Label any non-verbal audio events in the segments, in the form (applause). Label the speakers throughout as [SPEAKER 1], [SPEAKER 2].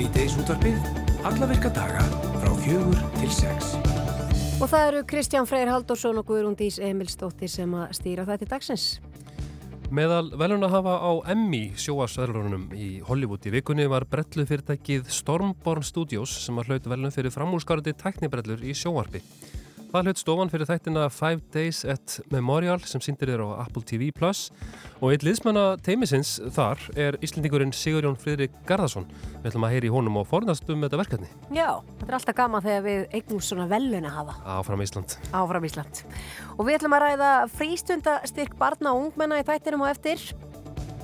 [SPEAKER 1] Svíteis útvarpið, alla virka daga frá fjögur til sex.
[SPEAKER 2] Og það eru Kristján Freyr Haldursson og Guðrún Dís Emilstóttir sem að stýra þetta dagsins.
[SPEAKER 3] Meðal velun að hafa á Emmy sjóasverðlunum í Hollywood í vikunni var brellu fyrirtækið Stormborn Studios sem var hlaut velun fyrir framúrskarandi teknibrellur í sjóarpi. Það hlaut stofan fyrir þættina Five Days at Memorial sem síndir er á Apple TV Plus og eitt liðsmanna teimisins þar er Íslendingurinn Sigurjón Fridrik Garðarsson. Við ætlum að heyri honum og fornast um þetta verkefni.
[SPEAKER 2] Já, þetta er alltaf gama þegar við eignum svona velun að hafa.
[SPEAKER 3] Áfram Ísland.
[SPEAKER 2] Áfram Ísland. Og við ætlum að ræða frístundastyrk barna og ungmenna í þættinum og eftir.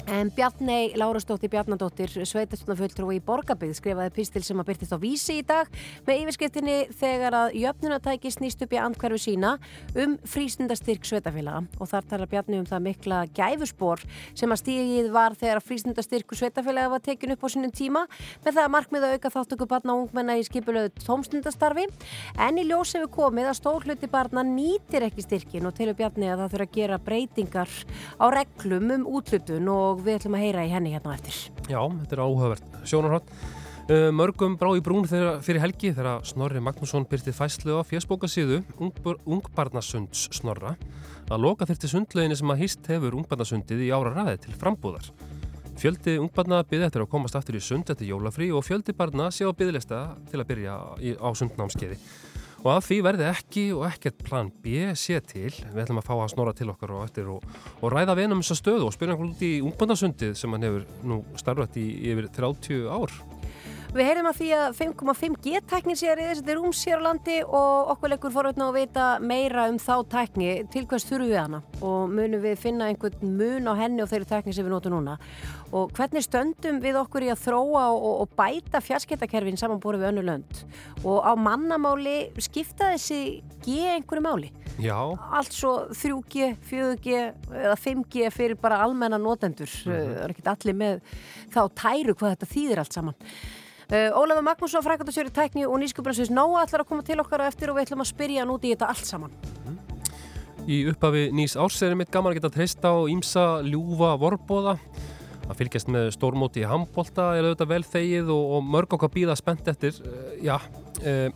[SPEAKER 2] En Bjarnei Lárastóttir Bjarnadóttir, sveitarstofnafulltrú í Borgabygð, skrifaði pistil sem að byrtist á vísi í dag með yfirskriftinni þegar að jöfnunatæki snýst upp í andkverfu sína um frísnundastyrk sveitafélaga og þar talar Bjarnei um það mikla gæfuspor sem að stígið var þegar frísnundastyrku sveitafélaga var tekin upp á sínum tíma með það að markmið að auka þáttöku barna og ungmenna í skipulöðu tómstundastarfi. En í ljós hefur komið að stórluti barna nýtir ekki styrkin og telur Bjarnei að það og við ætlum að heyra í henni hérna eftir.
[SPEAKER 3] Já, þetta er áhugavert. Sjónarhótt. Uh, mörgum brá í brún þeirra, fyrir helgi þegar Snorri Magnússon byrtið fæslu á fjöspókasíðu Ungbarnasunds Snorra að loka þurfti sundleginni sem að hýst hefur Ungbarnasundið í ára ræði til frambúðar. Fjöldi ungbarna byrði eftir að komast aftur í sund eftir jólafrí og fjöldi barna sé á byrðlista til að byrja á sundnámskeiði. Og að því verði ekki og ekkert plan B sé til, við ætlum að fá að snora til okkar og eftir og, og ræða við um þessa stöðu og spyrja hann út í ungbandasundið sem hann hefur nú starfætt í yfir 30 ár.
[SPEAKER 2] Við heyrum að því að 5,5G tæknir sér í þessi rúms hér á landi og okkur leikur forveitna að vita meira um þá tækni til hvers þurfum við hana og munum við finna einhvern mun á henni og þeirri tækni sem við notum núna og hvernig stöndum við okkur í að þróa og, og bæta fjarskiptakerfin samanbúru við önnu lönd og á mannamáli skipta þessi G einhverju máli?
[SPEAKER 3] Já.
[SPEAKER 2] Allt svo 3G, 4G eða 5G fyrir bara almenna notendur, mm -hmm. það er ekkert allir með þá tæru hvað þetta þýðir allt saman Ólafur Magnússon, frækvæmdarsjóri tækni og nýskubransins Nóa ætlar að koma til okkar og eftir og við ætlum að spyrja hann út í þetta allt saman. Mm.
[SPEAKER 3] Í upphafi nýs árseri mitt gaman að geta treysta á ímsa ljúfa vorbóða. Að fylgjast með stórmóti í handbólta er auðvitað vel þegið og, og mörg okkar býða spennt eftir, já, uh,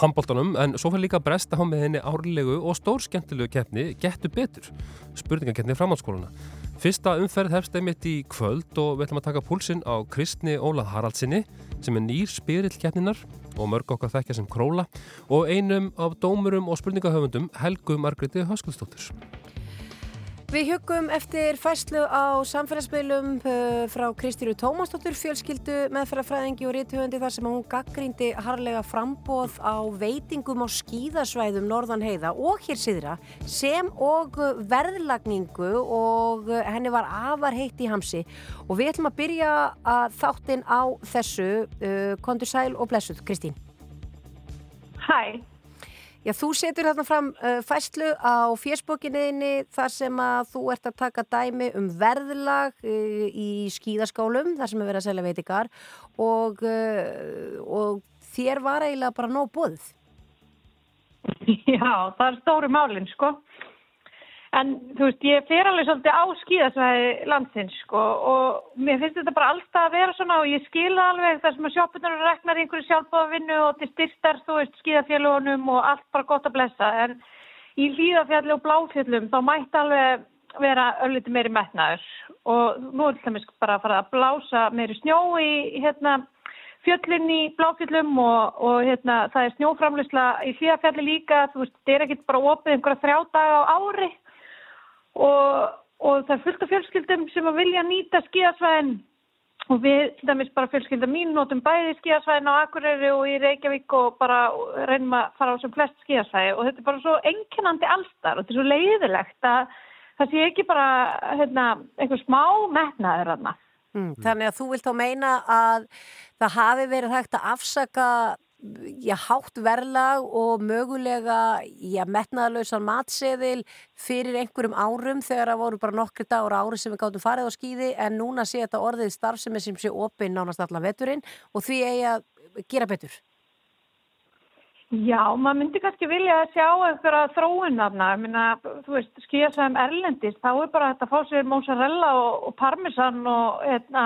[SPEAKER 3] handbóltanum en svo fyrir líka að bresta á með henni árlegu og stórskemmtilegu keppni Gettu betur, spurningakeppni framhaldsskóluna. Fyrsta umferð hefst einmitt í kvöld og við ætlum að taka púlsinn á Kristni Ólað Haraldsinni sem er nýr spyrillkeppninar og mörg okkar þekkja sem króla og einum af dómurum og spurningahöfundum Helgu Margreti Höskuldsdóttir.
[SPEAKER 2] Við hugum eftir fæslu á samfélagsmiðlum uh, frá Kristýru Tómasdóttur fjölskyldu meðferðarfræðingi og rítuhöndi þar sem hún gaggrindi harlega frambóð á veitingum á skíðasvæðum Norðan heiða og hér síðra sem og verðlagningu og henni var afar heitt í hamsi. Og við ætlum að byrja að þáttinn á þessu uh, Kondur Sæl og Blessuð, Kristín.
[SPEAKER 4] Hæ
[SPEAKER 2] Já, þú setur þarna fram uh, fæslu á fjersbókinniðinni þar sem að þú ert að taka dæmi um verðlag uh, í skíðaskálum þar sem er verið að selja veitikar og, uh, og þér var eiginlega bara nóg bóðið.
[SPEAKER 4] Já, það er stóri málinn sko. En þú veist, ég fer alveg svolítið á skíðasvæði landsins sko og mér finnst þetta bara alltaf að vera svona og ég skila alveg þar sem að sjópunar reknar í einhverju sjálfbóðavinnu og til styrtar, þú veist, skíðafélagunum og allt bara gott að blessa. En í hlýðafjalli og bláfjallum þá mætti alveg vera ölliti meiri metnaður og nú er þetta bara að fara að blása meiri snjó í hérna fjöllin í bláfjöllum og, og hérna, það er snjóframlýsla í hlýðafjalli líka, þú veist, þetta er ekkit bara opið einhverja þrjá daga á ári og, og það er fullt af fjölskyldum sem að vilja nýta skíðasvæðin og við, til dæmis bara fjölskylda mín, notum bæði skíðasvæðin á Akureyri og í Reykjavík og bara reynum að fara á sem flest skíðasvæði og þetta er bara svo enginandi allstar og þetta er svo leiðilegt að það sé ekki bara hérna, einhver smá metnaður aðna.
[SPEAKER 2] Mm, þannig að þú vilt þá meina að það hafi verið hægt að afsaka já, hátt verðlag og mögulega já, metnaðalösan matseðil fyrir einhverjum árum þegar það voru bara nokkri dagur ári sem við gáttum farið á skýði en núna sé þetta orðið starf sem sem sé opinn nánast allan veturinn og því eigi að gera betur.
[SPEAKER 4] Já, maður myndi kannski vilja að sjá einhverja þróunafna, ég minna, þú veist, skíðasæðum erlendist, þá er bara þetta að fá sér mozzarella og, og parmesan og, hérna,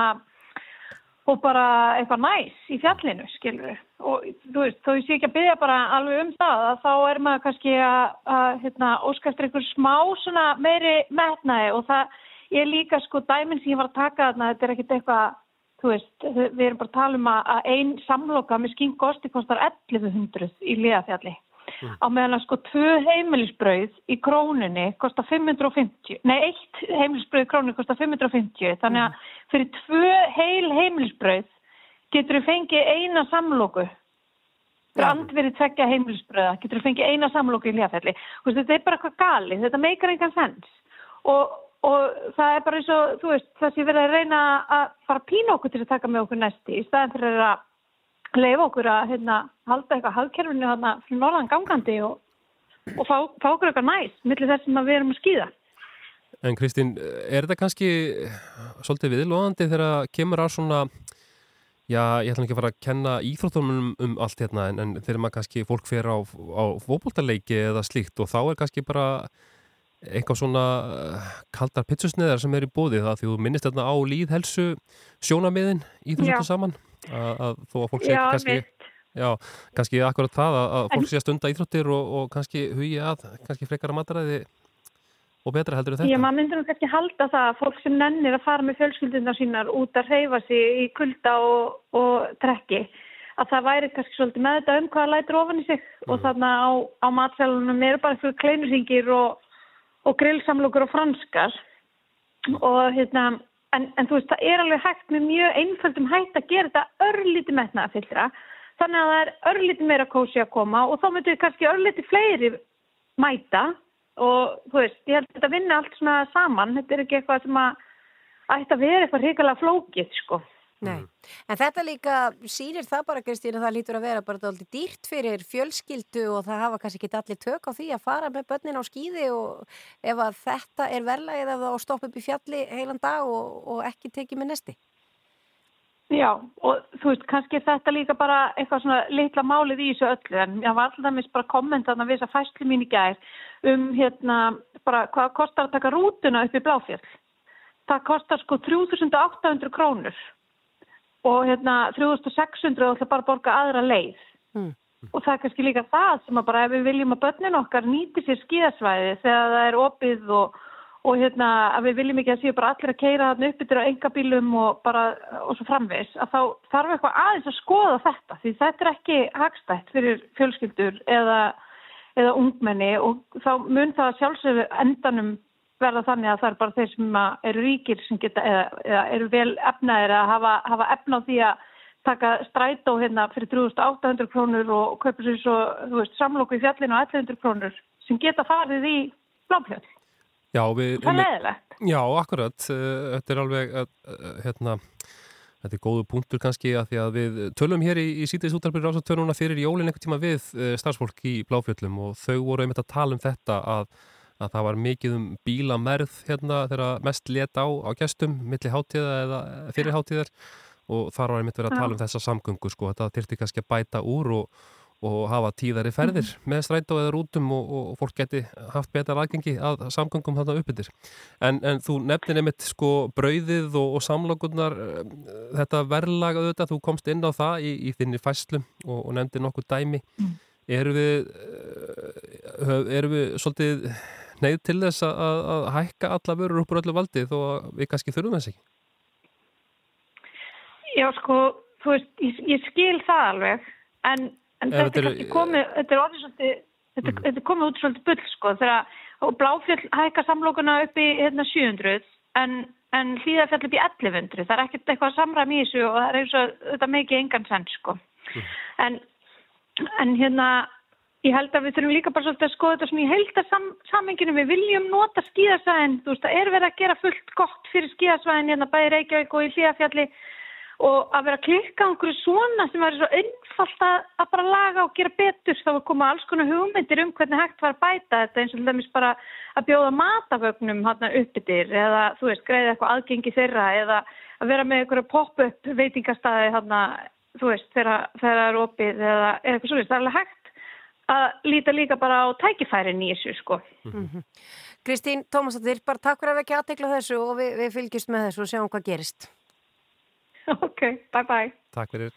[SPEAKER 4] og bara eitthvað næs í fjallinu, skilur og þú veist, þó ég sé ekki að byggja bara alveg um það að þá er maður kannski að, að hérna, óskæftur einhver smá svona meiri metnaði. Og það er líka sko dæminn sem ég var að taka þarna, þetta er ekkit eitthvað þú veist, við erum bara að tala um að einn samloka með skingosti kostar 1100 í liðafjalli. Mm. á meðan að sko tvö heimilisbrauð í krónunni kostar 550 nei, eitt heimilisbrauð í krónunni kostar 550 þannig að fyrir tvö heil heimilisbrauð getur við fengið eina samlóku fyrir andverið tvekja heimilisbröða getur við fengið eina samlóku í liðafjalli þetta er bara eitthvað gali, þetta meikar engan sens. Og, og það er bara eins og, þú veist, það sé verið að reyna að fara pína okkur til að taka með okkur næsti í staðan fyrir að leifa okkur að hérna, halda eitthvað haldkerfinu hérna fyrir norðan gangandi og, og fá, fá okkur eitthvað næst millir þess að við erum að skýða.
[SPEAKER 3] En Kristín, er þetta kannski svolítið viðlóðandi þegar kemur á svona, já, ég ætla ekki að fara að kenna íþróttunum um, um allt hérna, en, en þegar maður kannski fólk fer á, á fókbóltaleiki eða slíkt og þá er kannski bara eitthvað svona kaldar pitsusneðar sem er í bóði það því þú minnist hérna á líðhelsu sjónamiðin í þessu saman. Að, að þó að fólk sé kannski já, kannski akkurat það að, að fólk sé að stunda íþróttir og, og kannski hugi að kannski frekara mataræði og betra heldur þetta.
[SPEAKER 4] Já, maður myndir nú kannski halda það að fólk sem nennir að fara með fjölskyldundar sínar út að reyfa sig í kulda og, og trekki að það væri kannski svolítið með þetta um hvaða lætur ofan í sig mm. og þarna á, á matsælunum eru bara fyrir kleinusingir og, og grillsamlugur og franskar og hérna En, en þú veist, það er alveg hægt með mjög einföldum hægt að gera þetta örlíti metnaða fylgra. Þannig að það er örlíti meira kósi að koma og þá myndur kannski örlíti fleiri mæta og þú veist, ég held að þetta vinna allt svona saman. Þetta er ekki eitthvað sem að ætti að vera eitthvað hrikalega flókið, sko.
[SPEAKER 2] Nei, en þetta líka sýnir það bara Kristín að það lítur að vera bara alltaf dýrt fyrir fjölskyldu og það hafa kannski ekki allir tök á því að fara með börnin á skýði og ef að þetta er verðlægið að það stoppa upp í fjalli heilan dag og, og ekki tekið með nesti.
[SPEAKER 4] Já, og þú veist, kannski þetta líka bara eitthvað svona litla málið í þessu öllu en ég var alltaf mis bara kommentan að visa fæslu mín í gær um hérna bara hvað kostar að taka rútuna upp í Bláfjall. Það kostar sko 3800 krónur og hérna 3600 og það bara borga aðra leið mm. og það er kannski líka það sem að bara ef við viljum að börnin okkar nýti sér skíðasvæði þegar það er opið og, og hérna að við viljum ekki að séu bara allir að keira þarna upp yfir á engabílum og bara og svo framvegs að þá þarf eitthvað aðeins að skoða þetta því þetta er ekki hagstætt fyrir fjölskyldur eða, eða ungmenni og þá mun það sjálfsögur endanum verða þannig að það er bara þeir sem eru ríkir sem geta, eða, eða eru vel efnaðir að hafa, hafa efna á því að taka strætó hérna fyrir 3800 krónur og kaupa sér svo, samlokku í fjallinu á 1100 krónur sem geta farið í bláfjöld.
[SPEAKER 3] Já, við...
[SPEAKER 4] Það er leðilegt.
[SPEAKER 3] Já, akkurat. Eh, þetta er alveg, eh, eh, hérna, þetta er góðu punktur kannski að því að við tölum hér í, í sítiðs útarbyrjur ásatönuna fyrir jólinn einhvern tíma við starfsfólk í bláfjöldum og þau voru einmitt að tala um þetta að að það var mikið um bílamerð hérna þegar mest let á á gestum millir háttíða eða fyrir háttíðar og þar var einmitt verið að tala um þessa samgöngu sko, þetta þurfti kannski að bæta úr og, og hafa tíðari ferðir mm. með strætó eða rútum og, og fólk geti haft betar aðgengi að samgöngum þarna uppbyttir. En, en þú nefnir einmitt sko brauðið og, og samlokurnar, eh, þetta verðlag auðvitað, þú komst inn á það í, í þinni fæslum og nefndir nokkuð dæmi. Mm. Erum við, eh, erum við svolítið neyð til þess að, að hækka alla vörur upp úr öllu valdi þó að við kannski þurfum þess ekki?
[SPEAKER 4] Já sko, þú veist, ég, ég skil það alveg en, en þetta er kannski komið, þetta er orðið svolítið, þetta, mm. þetta er komið út svolítið bull sko þegar Bláfjöld hækka samlokuna upp í hérna 700 en, en hlýðafjall upp í 1100, það er ekkert eitthvað samræm í þessu og það er eins og þetta mikið engan senn sko mm. en, en hérna Ég held að við þurfum líka bara svolítið að skoða þetta svona í heildarsamenginu. Við viljum nota skíðasvæðin, þú veist, það er verið að gera fullt gott fyrir skíðasvæðin hérna bæði Reykjavík og í Hlíðafjalli og að vera að klikka á einhverju svona sem væri svo einfalt að, bara laga og gera betur. Þá er komað alls konar hugmyndir um hvernig hægt var að bæta þetta eins og lemmis bara að bjóða matafögnum hérna uppbyttir eða þú veist, greiða eitthvað aðgengi þeirra eða að vera með einhverju pop-up veitingastæði hérna, þú veist, þegar það er opið eða eitthvað svolítið. Það er alveg hægt að líta líka bara á tækifærin í þessu sko. Mm -hmm.
[SPEAKER 2] Kristín Tómasdóttir, bara takk fyrir að ekki aðtekla þessu og við, við fylgjumst með þessu og sjáum hvað gerist. (laughs)
[SPEAKER 4] ok, bye bye.
[SPEAKER 3] Takk fyrir.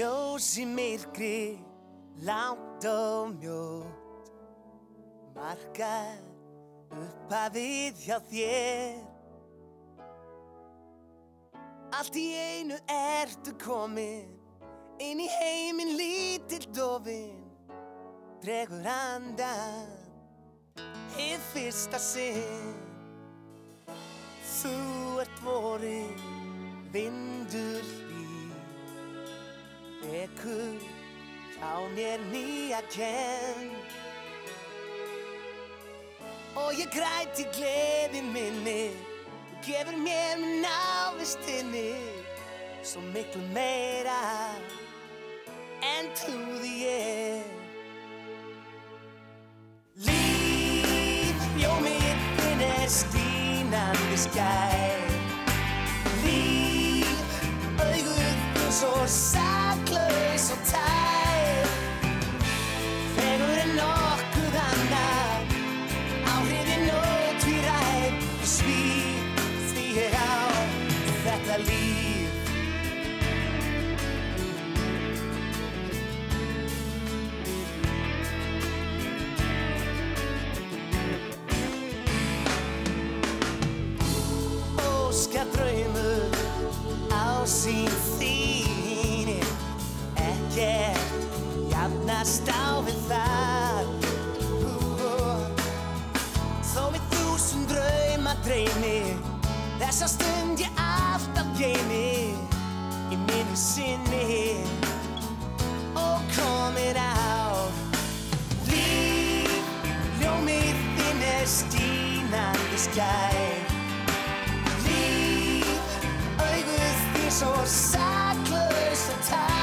[SPEAKER 5] Ljós í myrkri, langt og mjótt Markar upp að við hjá þér Allt í einu ertu komin Inn í heiminn lítill dofin Dregur andan Hið fyrsta sinn. Þú ert vorin Vindur hlý Vekur hjá mér nýja kenn. Og ég græti gleði minni Þú gefur mér minn ávistinni Svo miklu meira En trúði ég Líf, ljómið þinn er skínandi skær Líf, auguð þinn svo saklaus jafnast á við það Þó við þúsund drauma dreymi Þessa stund ég alltaf geymi Í minni sinni. Og komin á Líf, ljómið þinn er stínandi skær Líf, auguð þín svo saklaus og tær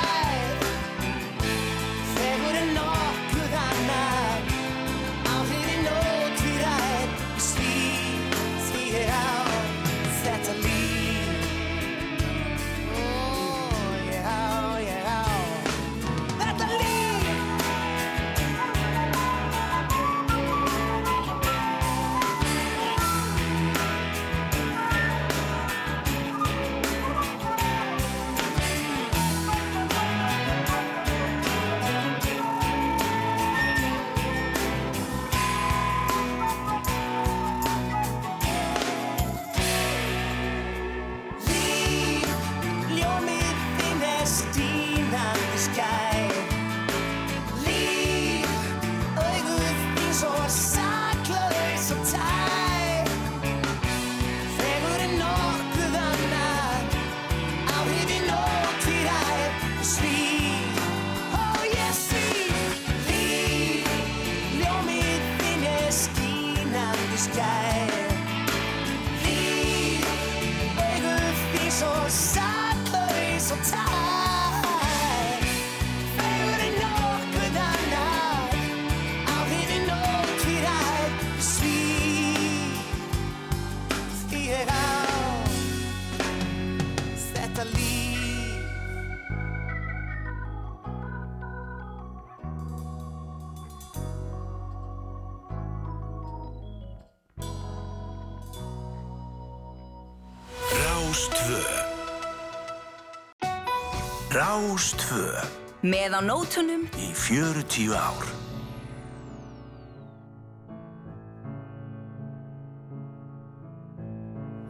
[SPEAKER 6] Með á nótunum
[SPEAKER 7] í 40 ár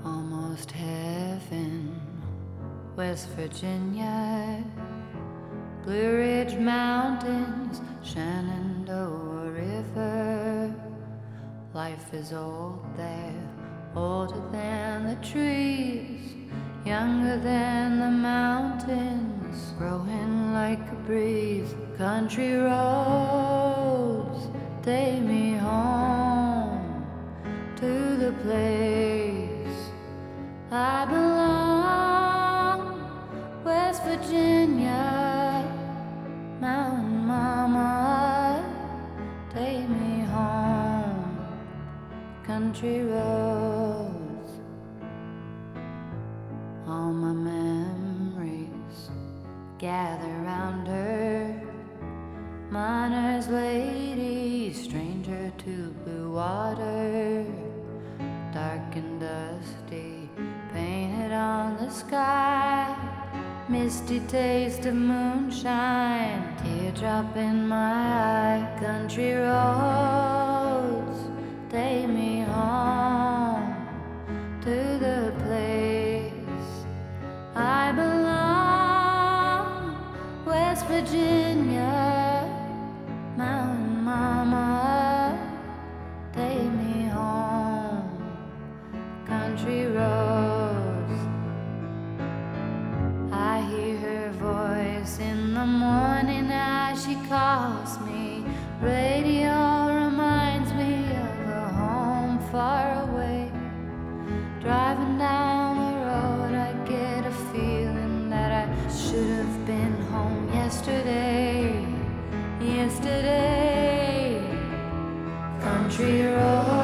[SPEAKER 8] Almost heaven, West Virginia, Blue Ridge Mountains, Shenandoah River. Life is old there, older than the trees, younger than the mountains, growing like a breeze. Country roads take me home to the place I belong, West Virginia, Mountain Mama, take me home, country roads, all my memories gather round her. Miner's lady, stranger to blue water, dark and dusty, painted on the sky. Misty taste of moonshine, teardrop in my eye. Country roads, take me home to the place I belong. Virginia, Mountain Mama, take me home. Country roads. I hear her voice in the morning as she calls me. Radio reminds me of a home far away. Driving down yesterday. Yesterday, country roads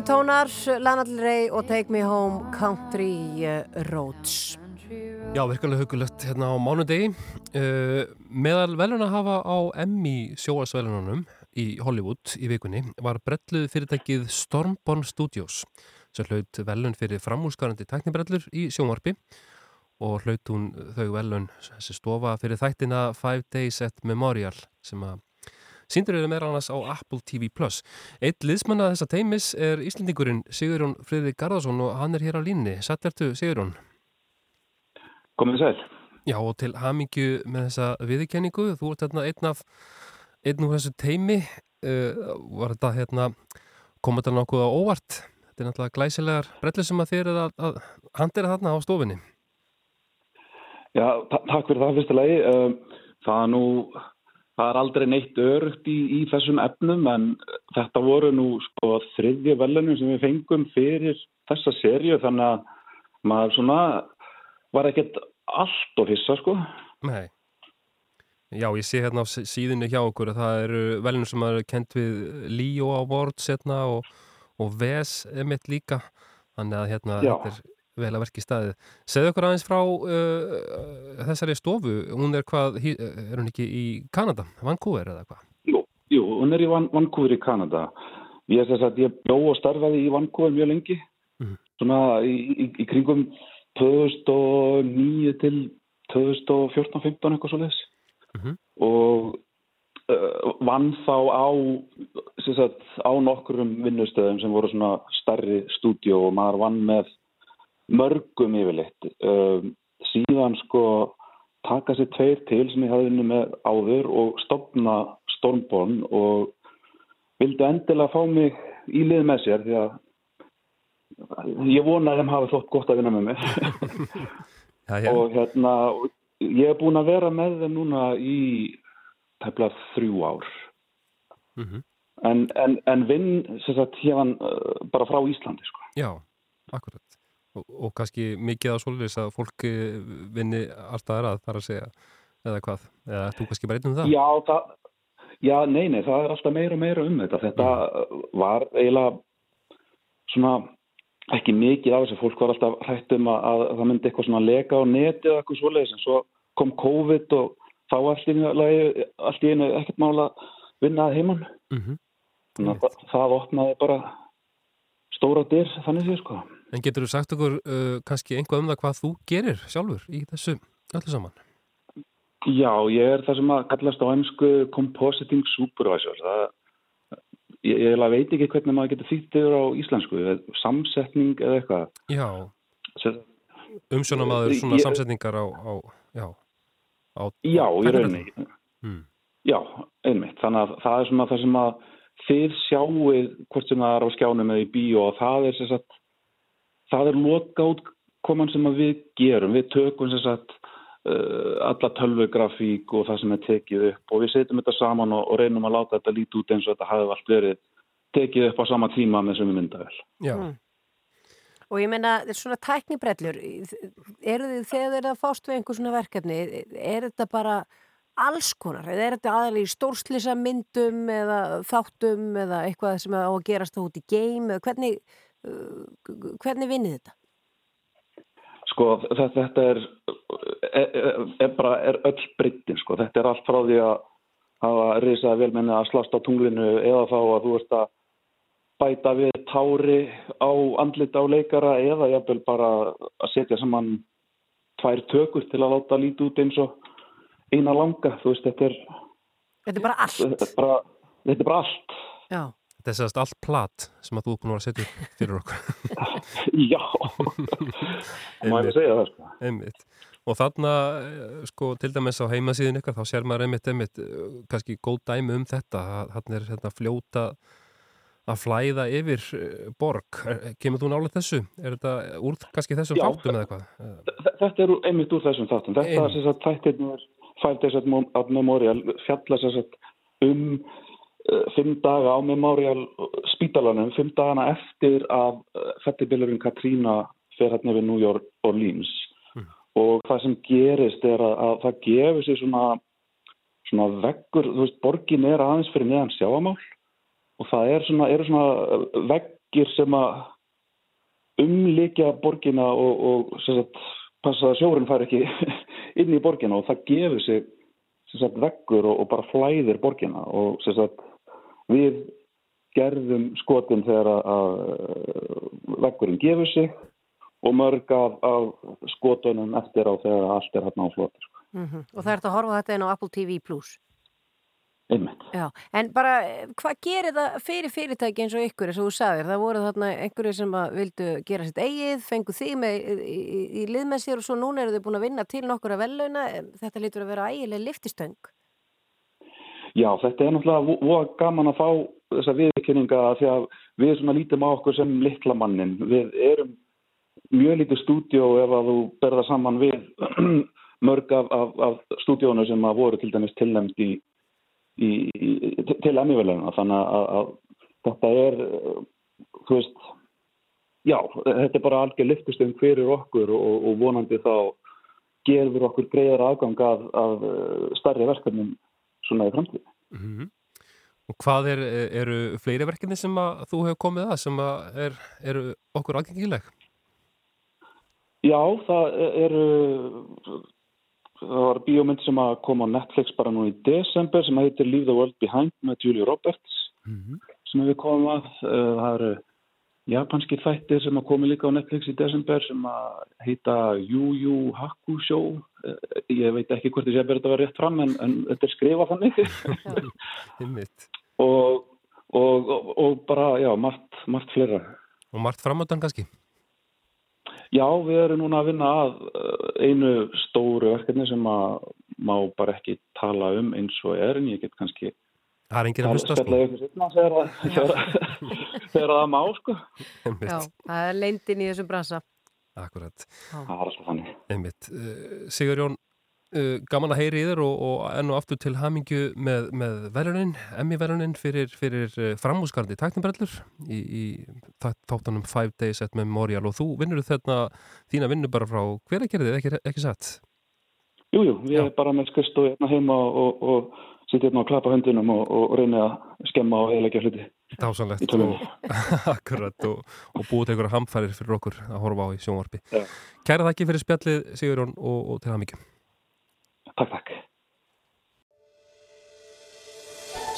[SPEAKER 2] Ljúi tónar, Lana Del Rey og Take Me Home Country Roads.
[SPEAKER 3] Já, virkulega hugulegt hérna á mánudegi. Uh, meðal veluna hafa á Emmy sjóasvelununum í Hollywood í vikunni var brelluð fyrirtækið Stormborn Studios sem hlaut velun fyrir framúskarandi teknibrellur í sjónvarpi og hlaut hún þau velun þessi stofa fyrir þættina Five Days at Memorial sem að síndur eru meðal annars á Apple TV+. Eitt liðsmanna þessa teimis er Íslendingurinn Sigurjón Friðrik Garðarsson og hann er hér á línni. Sættertu Sigurjón?
[SPEAKER 9] Komið sæl.
[SPEAKER 3] Já og til hamingju með þessa viðurkenningu, þú ert hérna einn af einn úr þessu teimi uh, var þetta hérna kom þetta nokkuð á óvart þetta er náttúrulega glæsilegar brellur sem að þér er að, að handera þarna á stofinni
[SPEAKER 9] Já, ta takk fyrir það fyrsta lagi. Um, það nú, það er aldrei neitt örugt í, í þessum efnum en þetta voru nú sko þriðja velunum sem við fengum fyrir þessa serju þannig að maður svona var ekkert allt og hissa sko.
[SPEAKER 3] Nei Já, ég sé hérna á sí- síðunni hjá okkur að það eru velunum sem er kent við Leo Awards hérna og, og VES emitt líka þannig að hérna
[SPEAKER 9] Já.
[SPEAKER 3] þetta er vel að verki staðið. Segðu okkur aðeins frá uh, þessari stofu, hún er hvað, hí- er hún ekki í Kanada, Vancouver eða hvað?
[SPEAKER 9] Jú, jú, hún er í Van Vancouver í Kanada. Ég, þess að ég bjó og starfaði í Vancouver mjög lengi.
[SPEAKER 3] Mhm.
[SPEAKER 9] Svona í, í, í kringum 2009 til 2014-15 eitthvað svo leiðis.
[SPEAKER 3] Mhm.
[SPEAKER 9] Og uh, vann þá á, sagt, á nokkurum vinnustöðum sem voru svona starri stúdíó og maður vann með mörgum yfirleitt. Um, síðan sko taka sér tveir til sem ég hafði unni með áður og stopna Stormborn og vildi endilega fá mig í lið með sér því að ég vona að þeim hafi þótt gott að vinna með mér (laughs)
[SPEAKER 3] Já, já.
[SPEAKER 9] og hérna ég er búin að vera með þeim núna í tæplega þrjú ár
[SPEAKER 3] Mhm.
[SPEAKER 9] en, en, en vinn sem sagt hérna uh, bara frá Íslandi sko.
[SPEAKER 3] Já, akkurat. Og, og kannski mikið á svolítið að fólk eh, vinni alltaf aðrað þar að segja, eða hvað? Eða þú kannski bara einn um það?
[SPEAKER 9] Já, það, já, nei, nei, það er alltaf meira og meira um þetta. Þetta var eiginlega svona ekki mikið af þessu. Fólk var alltaf hrætt um að, að það myndi eitthvað svona leka á neti eða eitthvað svoleiðis en svo kom COVID og þá allt í einu, ekkert mála að vinna að heimann.
[SPEAKER 3] Mm
[SPEAKER 9] Þannig að það, það opnaði bara stóra dyr þannig séu sko.
[SPEAKER 3] En getur þú sagt okkur uh, kannski einhvað um það hvað þú gerir sjálfur í þessu öllu saman?
[SPEAKER 9] Já, ég er það sem að kallast á einsku compositing supervisor. Það, ég, ég veit ekki hvernig maður getur þýtt yfir á íslensku, samsetning eða eitthvað.
[SPEAKER 3] Já,
[SPEAKER 9] Sem-
[SPEAKER 3] umsjónamaður svona
[SPEAKER 9] Ég-
[SPEAKER 3] samsetningar á, á já, á
[SPEAKER 9] Já, í
[SPEAKER 3] tæknibrellum.
[SPEAKER 9] rauninni.
[SPEAKER 3] Mm.
[SPEAKER 9] Já, einmitt. Þannig að það er svona það sem að þið sjáuð hvort sem það er á skjánum eða í bíó og það er sem sagt, það er loka útkoman sem að við gerum. Við tökum sem sagt uh, alla tölvugrafík og það sem er tekið upp og við setjum þetta saman og, og reynum að láta þetta líti út eins og þetta hafi allt verið tekið upp á sama tíma með sem við myndavel.
[SPEAKER 3] Já,
[SPEAKER 2] Mm. Og ég meina, svona tæknibrellur, eru þið þegar þið eru að fást við einhver svona verkefni, er þetta bara alls konar? Eða er þetta aðalega í stórslisa myndum eða þáttum eða eitthvað sem á að gerast út í geim? Hvernig, hvernig vinnið þetta?
[SPEAKER 9] Sko þetta, er, er, er bara er öll breyttin sko. Þetta er allt frá því að hafa risaði velmenni að slast á tunglinu eða þá að þú ert að bæta við tári á andlit á leikara eða jafnvel bara að setja saman tvær tökur til að láta lítið út eins og eina langa. Þú veist, þetta er,
[SPEAKER 2] Þetta er bara allt.
[SPEAKER 9] þetta er, bara, þetta er bara allt.
[SPEAKER 2] Já.
[SPEAKER 3] Þetta er sérst allt plat sem að þú búin að að setja upp fyrir okkur.
[SPEAKER 9] Já, (laughs) ég segja það sko.
[SPEAKER 3] Einmitt. Og þarna, eh, sko, til dæmis á heimasíðin ykkar, þá sér maður einmitt, einmitt, eh, kannski góð dæmi um þetta. Þarna er hérna fljóta að flæða yfir eh, borg. Kemur þú nálega þessu? Er þetta úr kannski þessum
[SPEAKER 9] Já,
[SPEAKER 3] þáttum eða eitthvað?
[SPEAKER 9] Þe- Þetta er einmitt úr þessum þáttum. Þetta er þess að Days at, Mo at Memorial fjalla þess að um fimm daga á Memorial spítalanum, fimm dagana eftir að uh, fettibilurinn Katrína fer hérna við New York Orleans. Og það sem gerist er að, að það gefur sér svona svona veggur, þú veist, borgin er aðeins fyrir neðan sjáamál og það er svona, eru svona veggir sem að umlikja borgina og, og sagt, passa að sjórin fær ekki (laughs) inn í borgina. Og það gefur sem sagt, veggur og, og bara flæðir borgina. Og sem sagt, við gerðum skotin þegar að, að veggurinn gefur sig og mörg af, af skotunum eftir á þegar allt er hérna á flotir.
[SPEAKER 2] Mm Og það er þetta að horfa þetta inn á Apple TV+.
[SPEAKER 9] Einmitt.
[SPEAKER 2] Já, en bara eh, hvað gerir það fyrir fyrirtæki eins og ykkur eins og þú sagðir, það voru þarna einhverju sem vildu gera sitt eigið, fengu þig með í, í, í lið með sér og svo núna eru þau búin að vinna til nokkur að vellauna, þetta lítur að vera ægileg liftistöng.
[SPEAKER 9] Já, þetta er náttúrulega vo- voða gaman að fá þessa viðkynninga því að við svona lítum á okkur sem litla mannin. Við erum mjög lítið stúdjó ef að þú berða saman við (clears throat) mörg af, af, af stúdjónu sem að voru til dæmis tilnæmt í, í, í, til emmiðveleguna. Þannig að, að þetta er, þú veist, já, þetta er bara algjör lyftustöng fyrir okkur og, og vonandi þá gerður okkur greiðar aðgang af, af uh, starri verkefnum svona í framtíð.
[SPEAKER 3] Mhm. Og hvað er, eru fleiri verkefni sem að þú hefur komið að sem að er, eru okkur aðgengileg?
[SPEAKER 9] Já, það eru það var bíómynd sem að koma á Netflix bara nú í desember sem heitir Leave the World Behind með Julia Roberts sem við komum að Eh, það eru japanski þættir sem að komi líka á Netflix í desember sem að heita Yu Yu Hakusho Eh, ég veit ekki hvort ég sé að þetta var rétt fram en, en þetta er skrifað þannig. (laughs) Og, og, og, og bara, já, margt, margt fleira.
[SPEAKER 3] Og margt framöndan kannski?
[SPEAKER 9] Já, við erum núna að vinna að uh, einu stóru verkefni sem að má bara ekki tala um eins og er en ég get kannski
[SPEAKER 3] Það er enginn að hlusta sko.
[SPEAKER 9] spjalla ykkur sitna þegar, að- þegar, að- þegar það má sko.
[SPEAKER 2] Já, það er leindin í þessum bransa.
[SPEAKER 3] Akkurat.
[SPEAKER 9] Það er alltaf þannig.
[SPEAKER 3] Einmitt. Uh, Sigurjón, uh, gaman að heyri í þér og, og enn og aftur til hamingju með, með velunin, emmi-velunin fyrir, fyrir uh, framhúsgarandi taknibrellur í, í þáttunum Five Days at Memorial og þú vinnur þarna þína vinnu bara frá hver að gera þið, ekki, ekki satt?
[SPEAKER 9] Jú, jú, ég er bara með skristu hérna heima og, og sitja hérna og klappa höndunum og, og reyna að skemma og heilækja hluti.
[SPEAKER 3] Dásanlegt og, (laughs) akkurat og, og búið til einhverja hamfærir fyrir okkur að horfa á í sjónvarpi.
[SPEAKER 9] Já.
[SPEAKER 3] Kæra þakki fyrir spjallið Sigurjón og, og til hamingju.
[SPEAKER 9] Takk, takk.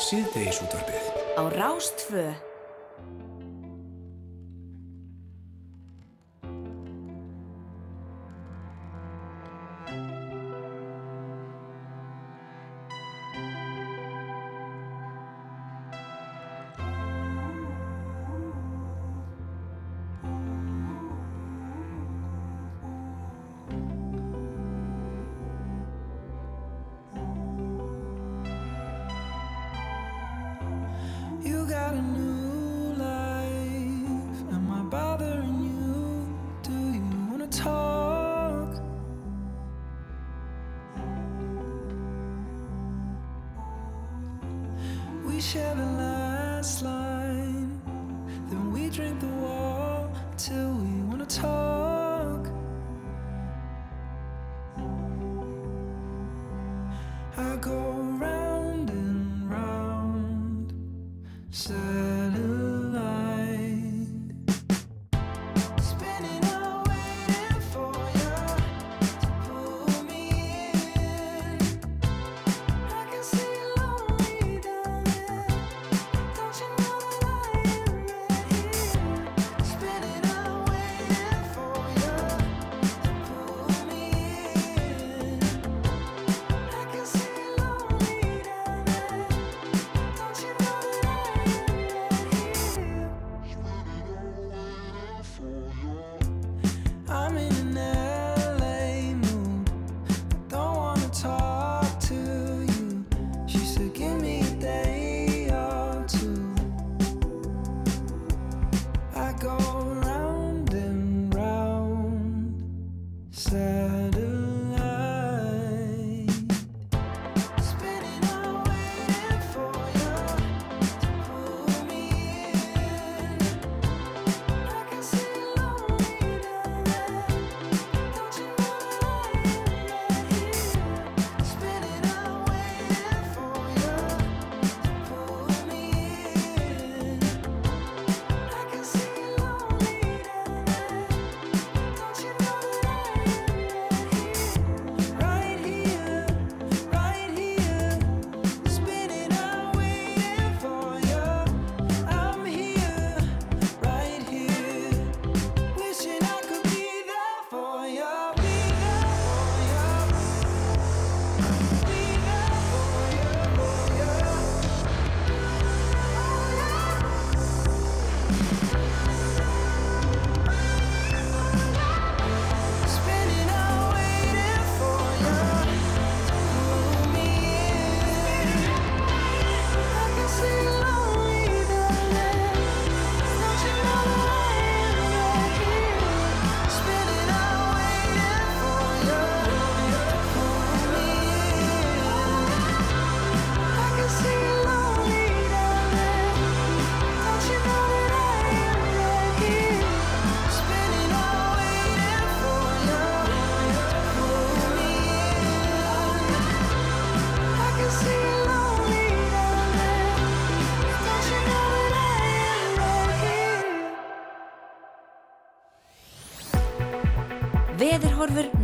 [SPEAKER 1] Síðdeis útvarpið.
[SPEAKER 6] Á Rástfö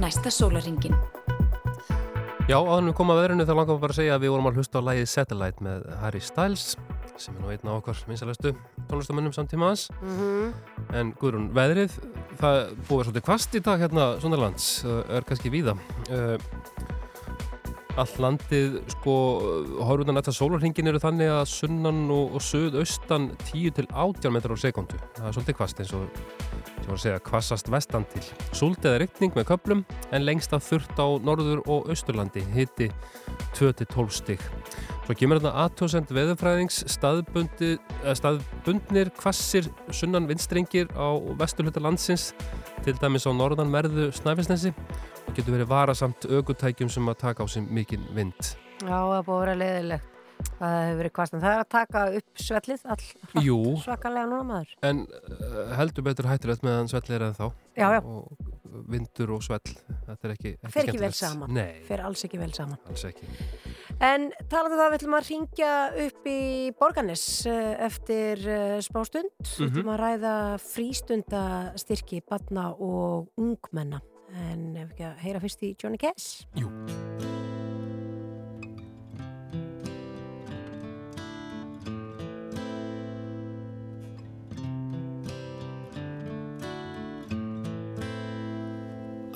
[SPEAKER 6] næsta sólaringin.
[SPEAKER 3] Já, áður en við komum að veðrinu þá langar við bara að segja að við vorum að hlusta á lægið Satellite með Harry Styles sem er nú einn af okkar minnstalestu tónlistamönnum samtímaðans en Guðrún, veðrið það búið svolítið kvast í dag hérna Sonnarlands, er kannski víða uh, Allt landið, sko, horfum þetta sólarhingin eru þannig að sunnan og, og suðaustan 10 til 18 metrar á sekundu. Það er svolítið kvast eins og, sem var að segja, kvassast vestan til. Súld eða rykning með köplum en lengst að þurft á norður og austurlandi, hitti 2-12 stig. Svo kemur þetta aðtósend veðurfræðings eh, staðbundnir kvassir sunnan vindstrengir á vesturhluta landsins, til dæmis á norðanverðu Snæfellsnesi og getur verið varasamt aukutækjum sem að taka á sig mikinn vind.
[SPEAKER 2] Já, það er búið að vera leiðilegt. Það hefur verið kvast en það er að taka upp svellið all svakalega núna maður.
[SPEAKER 3] En uh, heldur betur hættilegt meðan svell er en þá.
[SPEAKER 2] Já, já.
[SPEAKER 3] Og vindur og svell, þetta er ekki, ekki
[SPEAKER 2] Fer ekki vel saman.
[SPEAKER 3] Nei,
[SPEAKER 2] Fer alls ekki vel saman.
[SPEAKER 3] alls ekki.
[SPEAKER 2] En talandi um það, við ætlum að ringja upp í Borgarnes eh, eftir uh, smá stund. Við
[SPEAKER 3] Mhm.
[SPEAKER 2] ætlum að ræða frístundastyrki barna og ungmenna. En ef ekki að heyra fyrst í Johnny Cash?
[SPEAKER 3] Jú.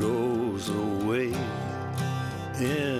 [SPEAKER 10] goes away. In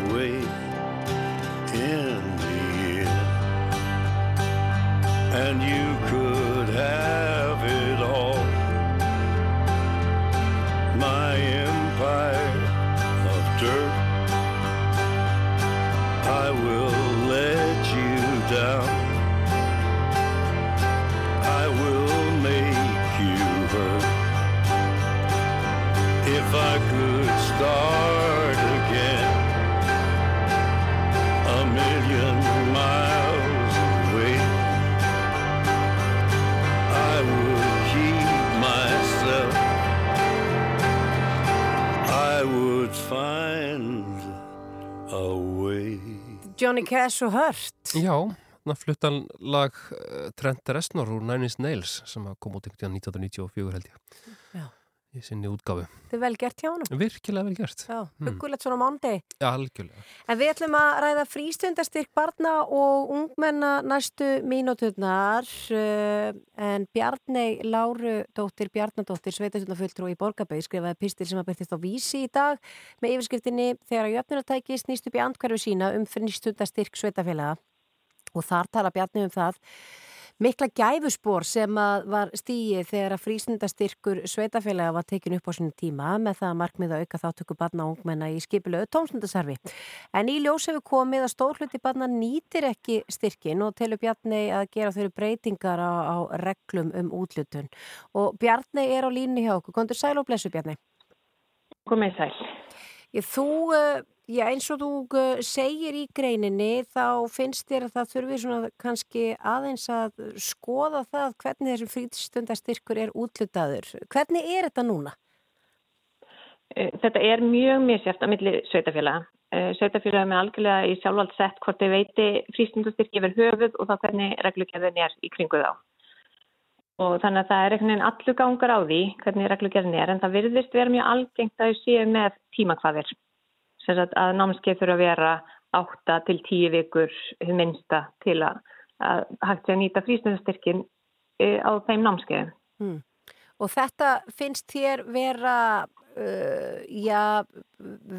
[SPEAKER 10] And you
[SPEAKER 2] Johnny Cash og Hurt
[SPEAKER 3] Já, þannig að fluttan lag uh, Trent Reznor úr Nine Inch Nails sem kom út veginn 1994 held ég. Í sinni útgáfu.
[SPEAKER 2] Þetta er vel gert hjá hann
[SPEAKER 3] Virkilega vel gert.
[SPEAKER 2] Já,
[SPEAKER 3] Hmm.
[SPEAKER 2] huggulegt svona mándi
[SPEAKER 3] Já, algjörlega.
[SPEAKER 2] En við ætlum að ræða frístundastyrk barna og ungmenna næstu mínúturnar uh, en Bjarnei Láru dóttir Bjarnadóttir Sveitastundaföldrú í Borgabæði skrifaði pistil sem að byrtist á vísi í dag með yfirskriftinni þegar að jöfnunartæki snýst upp í andhverfu sína um frístundastyrk sveitafélaga og þar tala Bjarni um það mikla gæfuspor sem var stíið þegar að frístundastyrkur sveitafélaga var tekin upp á sinu tíma með það að markmið að auka þáttöku barna og ungmenna í skipilöðu tómstundasarfi. En í ljós hefur komið að stór hluti barna nýtir ekki styrkin og telur Bjarni að gera þau breytingar á, á reglum um útlutun. Og Bjarni er á línu hjá okkur. Kondur sæl og blessu Bjarni.
[SPEAKER 11] Komið sæl.
[SPEAKER 2] Ég, þú, uh, já, eins og þú uh, segir í greininni þá finnst þér að það þurfi svona kannski aðeins að skoða það hvernig þessum frístundastyrkur er útlutaður. Hvernig er þetta núna?
[SPEAKER 11] Eh, Þetta er mjög misjæft að milli sveitafélaga. Eh, Sveitafélaga með algjörlega í sjálfvald sett hvort þau veiti frístundastyrki yfir höfuð og þá hvernig reglugjörðin er í kringu þá. Og þannig að það er einhvern veginn allur gangar á því hvernig reglugjörðin er en það virðist vera mjög algengt að þau séu með tímakvaðir. Sagt að námskeið þurfa að vera 8 til 10 vikur minnsta til að, að hægt sé að nýta frístundastyrkin eh, á þeim námskeiðum.
[SPEAKER 2] Hmm. Og þetta finnst þér vera, uh, já,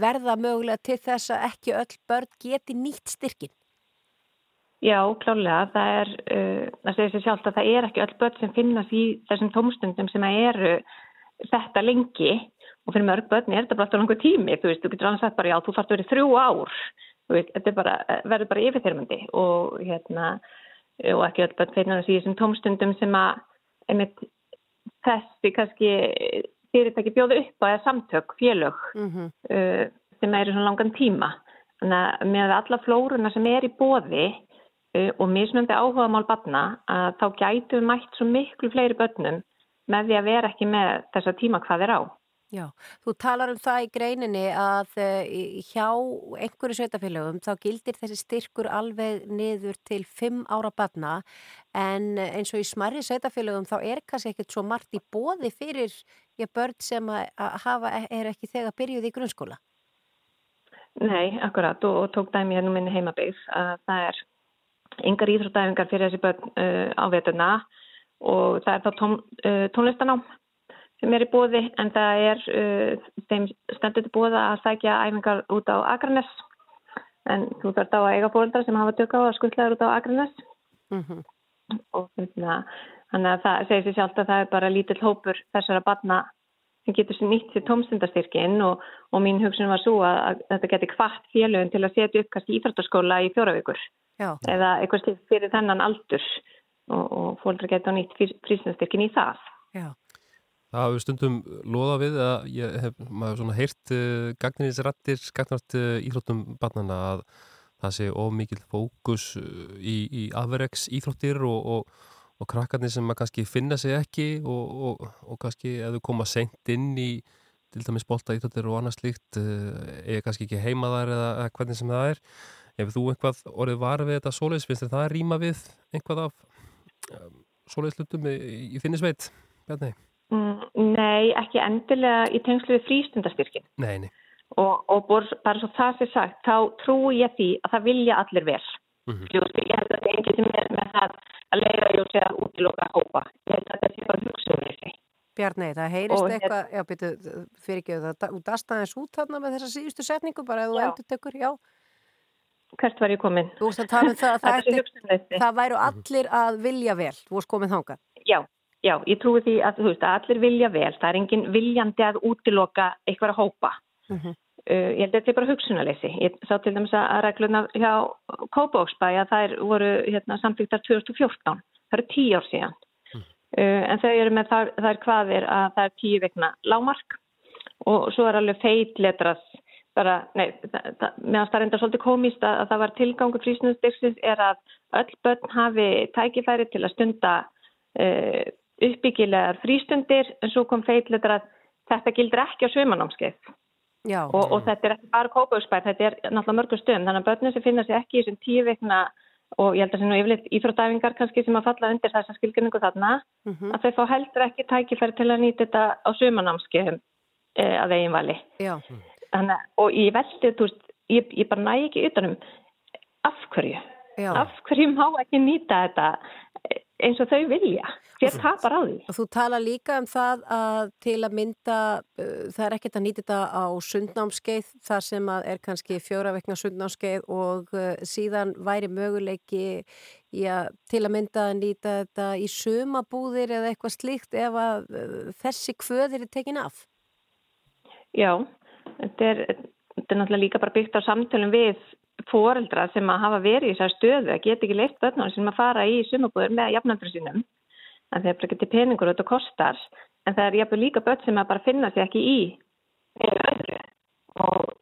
[SPEAKER 2] verða mögulega til þess að ekki öll börn geti nýtt styrkin?
[SPEAKER 11] Já, klálega. Það er, uh, það segir sér sjálft að það er ekki öll börn sem finnast í þessum tómstundum sem að eru þetta lengi og fyrir mörg börn er þetta bara alltaf langur tími. Þú veist, þú getur annars sagt bara, já, þú þarfst að vera í þrjú ár. Þú veist, þetta er bara, verður bara yfirþyrmandi og hérna, og ekki öll börn finnast í þessum tómstundum sem að, einmitt, þessi kannski fyrirtæki bjóðu upp á eða samtök, félög
[SPEAKER 2] Mm -hmm.
[SPEAKER 11] uh, sem eru svona langan tíma. Þannig að með alla flóruna sem er í bóði uh, og mismunandi áhugamál batna að þá gætu mætt svo miklu fleiri börnum með því að vera ekki með þessa tíma hvað er á.
[SPEAKER 2] Já, þú talar um það í greininni að uh, hjá einhverju sveitafélögum þá gildir þessi styrkur alveg niður til fimm ára batna en eins og í smarri sveitafélögum þá er kannski ekkert svo margt í bóði fyrir börn sem að hafa er ekki þegar byrjuð í grunnskóla.
[SPEAKER 11] Nei, akkurat og, og tók dæmi hérna minni heimabygg að það er yngar íþróttæfingar fyrir þessi börn uh, á vetuna og það er þá tón, uh, tónlistanám sem er í bóði en það er uh, þeim stendur til bóða að sækja æfingar út á Akranes en þú þarf þá að eiga fóreldrar sem hafa tök á að skuttlaður út á Akranes
[SPEAKER 2] Mm
[SPEAKER 11] og hérna, þannig að það segir sér sjálft að það er bara lítill hópur þessara barna sem getur sér nýtt sér tómstundastyrkin og, og mín hugsun var svo að, að þetta geti kvart félögum til að setja upp kannski íþróttaskóla í fjóra vikur
[SPEAKER 2] Já.
[SPEAKER 11] eða eitthvað fyrir þennan aldur og, og fóldra geta nýtt frísnastyrkin í það.
[SPEAKER 2] Já.
[SPEAKER 3] Það hafi stundum loða við að ég hef maður svona heyrt uh, gagninisrættir gagnart uh, íþróttum barnana að það sé of mikil fókus uh, í, í afvereks íþróttir og, og, og krakkarnir sem að kannski finna sig ekki og, og, kannski ef þau koma seint inn í til dæmis bolta íþróttir og annað slíkt uh, eða kannski ekki heima þar eða, eða hvernig sem það er. Ef þú einhvað orðið var við þetta svoleiðis, finnst þér það að rýma við einhvað af um, svoleiðslutum í, í þinni sveit?
[SPEAKER 11] Mm, Nei, ekki endilega í tengslu við frístundastyrkin.
[SPEAKER 3] Nei, nei.
[SPEAKER 11] Og, og bor, bara svo það sé sagt, þá trúi ég því að það vilja allir vel.
[SPEAKER 3] Mhm.
[SPEAKER 11] Jú, ég held að það er sem er með það að leiða jú sig að útiloka hópa. Ég held að það sé bara hugsunni sig.
[SPEAKER 2] Bjarni, það heyrist
[SPEAKER 11] Og hér-
[SPEAKER 2] eitthvað, já, byrju, fyrirgjöðu það, þú dasta aðeins út þarna með þessa síðustu setningu bara ef þú endur tekur, já.
[SPEAKER 11] Hvert var ég komin?
[SPEAKER 2] Þú veist að tala um það að
[SPEAKER 11] Þetta
[SPEAKER 2] það, ætti-
[SPEAKER 11] hugsunarleysi.
[SPEAKER 2] það væru allir að vilja vel, þú varst komið þangað.
[SPEAKER 11] Já, já, ég trúi því að, veist, að allir vilja vel. Það er enginn viljandi að útiloka eitthvað að hópa.
[SPEAKER 2] Mhm.
[SPEAKER 11] Uh, ég held að þetta er bara hugsunarleysi. Ég sá til dæmis að regluna hjá Kópavóksbæ að þær voru hérna, samþýttar 2014. Það eru tíu ár síðan. Uh, en þau eru með þær, þær hvaðir að það er tíu vegna lámark og svo er alveg feitletras bara, nei, það, það, meðan það er enda svolítið komist að, að það var tilgangu frísnustyrksins er að öll börn hafi tækifæri til að stunda uh, uppbyggilegar frístundir en svo kom feitletras þetta gildir ekki á svömanámskeið
[SPEAKER 2] Já.
[SPEAKER 11] og, og þetta er ekki bara kópausbær, þetta er náttúrulega mörgum stöðum, þannig að börnum sem finna sig ekki í þessum tíu vikna og ég held að það sé nú yfirleitt íþróttæfingar kannski sem að falla undir þessa skilgjöningu þarna,
[SPEAKER 2] Mhm.
[SPEAKER 11] að þau fá heldur ekki tækifæri til að nýta þetta á sumanámskeiðum e, að. Þannig, að- og ég veldi, þú veist, ég, ég bara næ ekki utanum af hverju,
[SPEAKER 2] Já.
[SPEAKER 11] af hverju má ekki nýta þetta eh, eins og þau vilja, hver tapar á því?
[SPEAKER 2] Og þú tala líka um það að til að mynda, uh, það er ekkert að nýta þetta á sundnámskeið þar sem að er kannski fjóra vekna sundnámskeið og uh, síðan væri möguleiki já, til að mynda að nýta þetta í sumabúðir eða eitthvað slíkt ef að uh, þessi kvöðir er tekin af.
[SPEAKER 11] Já, þetta er, þetta er náttúrulega líka bara byggt á samtölum við foreldra sem að hafa verið í þessar stöðu að geta ekki leitt börnum sem að fara í sumabúður með jafnandur sínum en er bara ekki peningur og þetta kostar en það er jafnvel líka börn sem að bara finna sér ekki í. Og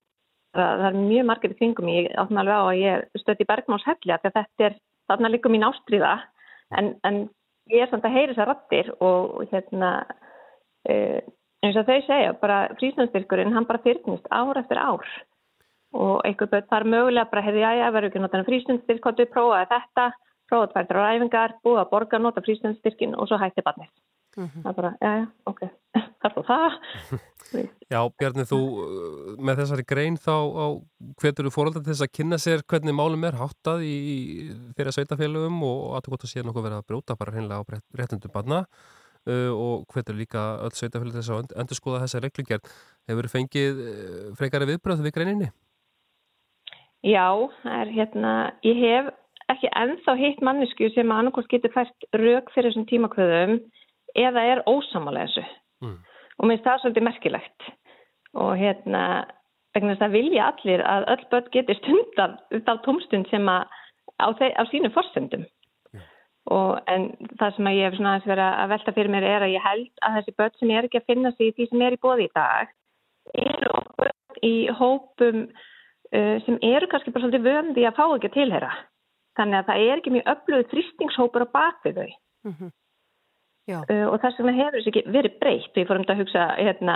[SPEAKER 11] það, er mjög margir kringum ég áttum alveg á að ég stöði Bergmánshelli að þetta er þarna líka mín ástriða en, en ég er samt að heyra þessar rattir og hérna uh, eins og þau segja, bara frísnandstyrkurinn, hann bara fyrnist ár eftir ár og einhver börn þar mögulega bara hefði, já, verður ekki hvað þú prófaði þetta, prófaði tværtur á ræfingar, búið að borga, nota frísnandstyrkin og svo hætti barnið. Það er bara, já, já, ok, þarf (laughs) þú það? (laughs)
[SPEAKER 3] Já, Bjarni, þú uh, með þessari grein þá hvetur þú fóröldar til þess að kynna sér hvernig málum er háttað í, þeirra sveitafélögum og að þú gott að sé nokkuð verið að brjóta bara hreinlega á réttundum barna uh, og hvetur líka öll sveitafélög þess að endur skoða þessa reglugjörn. Hefur fengið uh, frekari viðbröð við greininni?
[SPEAKER 11] Já, er hérna, ég hef ekki ennþá hitt mannesku sem að annarkvæmt getur fært rauk fyrir þessum tímakvöðum eða er ósamalega þessu.
[SPEAKER 3] Mm.
[SPEAKER 11] Og mér finnst það svolítið merkilegt. Og hérna, vegna þess að vilja allir að öll börn geti stundar þá tómstund sem að á, þeir, á sínu forsendum. Og, en það sem að ég hef svona aðeins verið að velta fyrir mér er að ég held að þessi börn sem er ekki að finna sig í því sem er í bóði í dag eru börn í hópum sem eru kannski bara svolítið vöndi að fá ekki að tilhera. Þannig að það er ekki mjög öflöðu þrýstingshópur á bakvið þau.
[SPEAKER 2] Mhm. Já.
[SPEAKER 11] Uh, og þess vegna hefur þessi ekki verið breytt. Við fórum þetta að hugsa, hérna,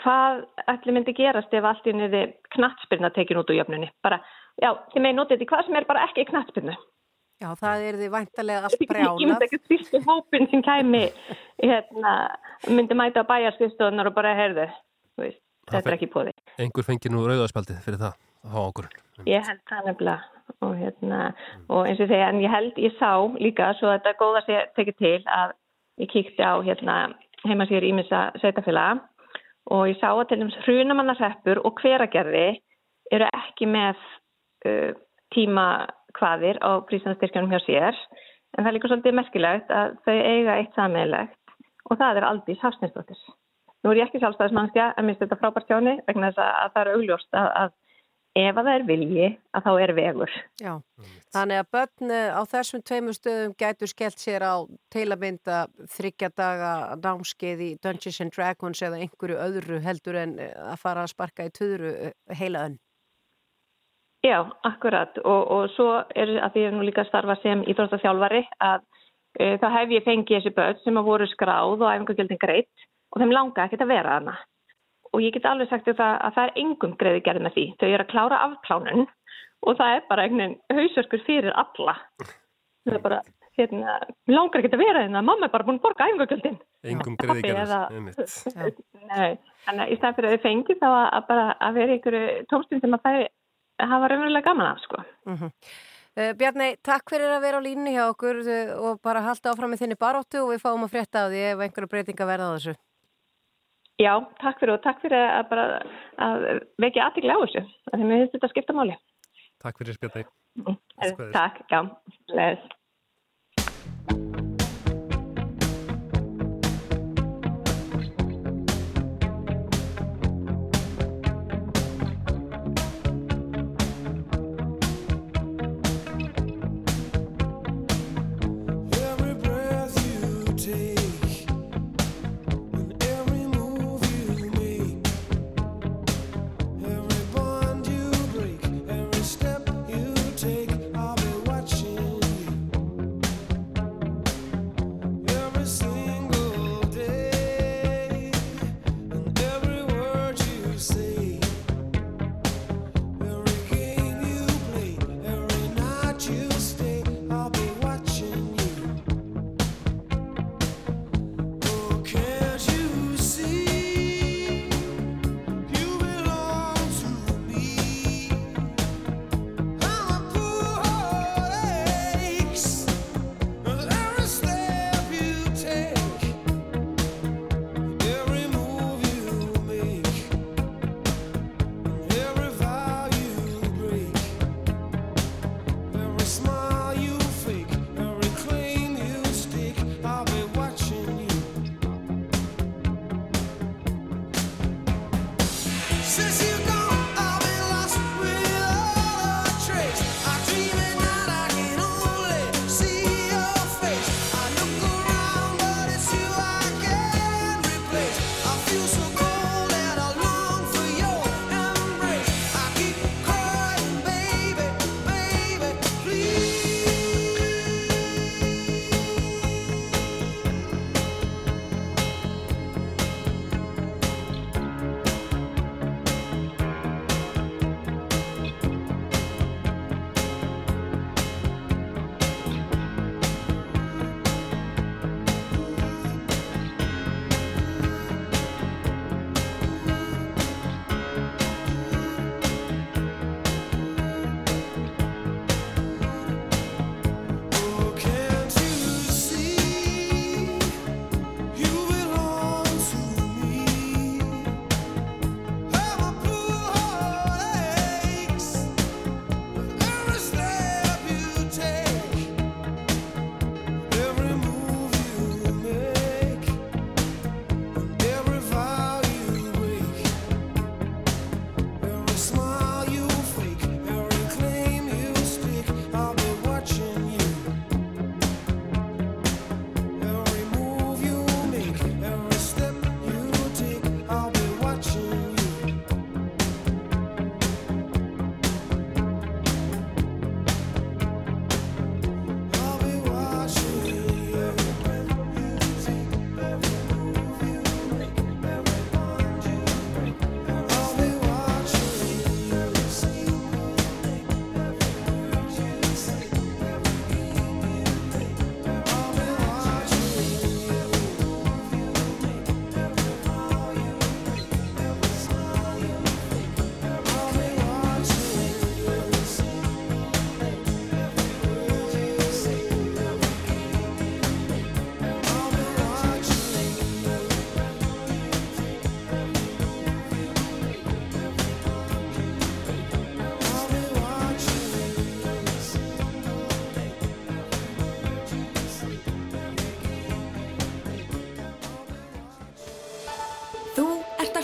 [SPEAKER 11] hvað ætli myndi gerast ef allt í niður knattspyrna tekin út úr jöfnunni. Bara, já, þið megin notið þetta í hvað sem er bara ekki knattspyrnu.
[SPEAKER 2] Já, það er því væntalega allt
[SPEAKER 11] Ég
[SPEAKER 2] brjálað.
[SPEAKER 11] myndi ekki fyrstu hópin sem kæmi, hérna, myndi mæta á bæjarskristofunar og bara heyrðu, þú veist, þetta er ekki búið.
[SPEAKER 3] Einhver fengi nú rauðarspjaldið fyrir það að hafa okkur.
[SPEAKER 11] Ég held það nefnilega og, hérna, og eins og segja, en ég held, ég sá líka svo að þetta góða sé tekið til að ég kíkti á hérna, heimasýr ímissa sveitafélaga og ég sá að til dæmis hrunamannarseppur og hveragerði eru ekki með uh, tímakvaðir á prísandstyrkjunum hjá sér en það er líka svolítið merkilegt að þau eiga eitt sammeðilegt og það er Aldís Hafsninsdóttir. Nú er ég ekki sjálfstæðismannskja en minnst þetta frábært hjáni vegna þess að, að það er augljóst að, að ef að það er vilji að þá er vegur.
[SPEAKER 2] Já, þannig að börn eh, á þessum tveimur stöðum gætu skellt sér á til að mynda þryggja daga námskeið í Dungeons and Dragons eða einhverju öðru heldur en eh, að fara að sparka í töðru heila önn.
[SPEAKER 11] Já, akkurat og, og svo er að því að nú líka starfa sem íþróttaþjálfari að uh, þá hef ég fengið þessi börn sem að voru skráð og æfingagjöldin greitt og þeim langa ekkert að vera hana. Og ég get alveg sagt það að það er engum greiði gerð með því. Þau eru að klára afplánun og það er bara einhvern hausverkur fyrir alla. Það er bara, hérna, langar ekkert að vera hérna, mamma er bara búin að borga æfingagjöldin.
[SPEAKER 3] Engum greiði
[SPEAKER 11] eða-
[SPEAKER 3] einmitt.
[SPEAKER 11] Nei, þannig að í stæðan fyrir að þau fengi þá að, bara að vera einhverju tómstund sem að þau hafa raunverulega gaman af, sko.
[SPEAKER 2] Mm Uh, Bjarni, takk fyrir að vera á línu hjá okkur uh, og bara halda áfram með þinni baróttu og við fáum að frétta á því ef einhverju breytinga verða á þessu.
[SPEAKER 11] Já, takk fyrir og takk fyrir að bara að vekja aðtikli á þessu. Þannig að mér finnst þetta að skipta máli.
[SPEAKER 3] Takk fyrir spjallið.
[SPEAKER 11] Takk, já. Les.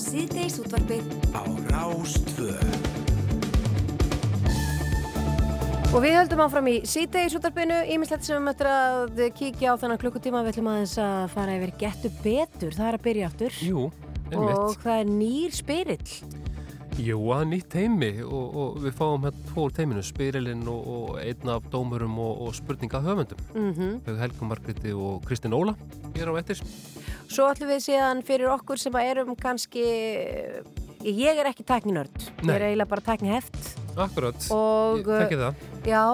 [SPEAKER 6] síðdeis útvarpið
[SPEAKER 1] á Rástvöð.
[SPEAKER 2] Og við höldum áfram í síðdeis útvarpinu, ímislegt sem við möttum að kíkja á þannan klukkutíma, við ætlum aðeins að fara yfir getur betur, það er að byrja áttur.
[SPEAKER 3] Jú, einmitt.
[SPEAKER 2] Og það er nýr spyrill.
[SPEAKER 3] Jú, er nýtt heimi og, og við fáum hérna tvo úr teiminu, Spyrilinn og, og einn af dómurum og, og spurninga höfundum.
[SPEAKER 2] Mhm.
[SPEAKER 3] Þau Helgu Margreti og Kristín Óla hér á ettir.
[SPEAKER 2] Svo ætlum við síðan fyrir okkur sem að erum kannski, ég er ekki tækninörd, ég er eiginlega bara tækniheft
[SPEAKER 3] Akkurat,
[SPEAKER 2] og,
[SPEAKER 3] ég þekki það.
[SPEAKER 2] Já,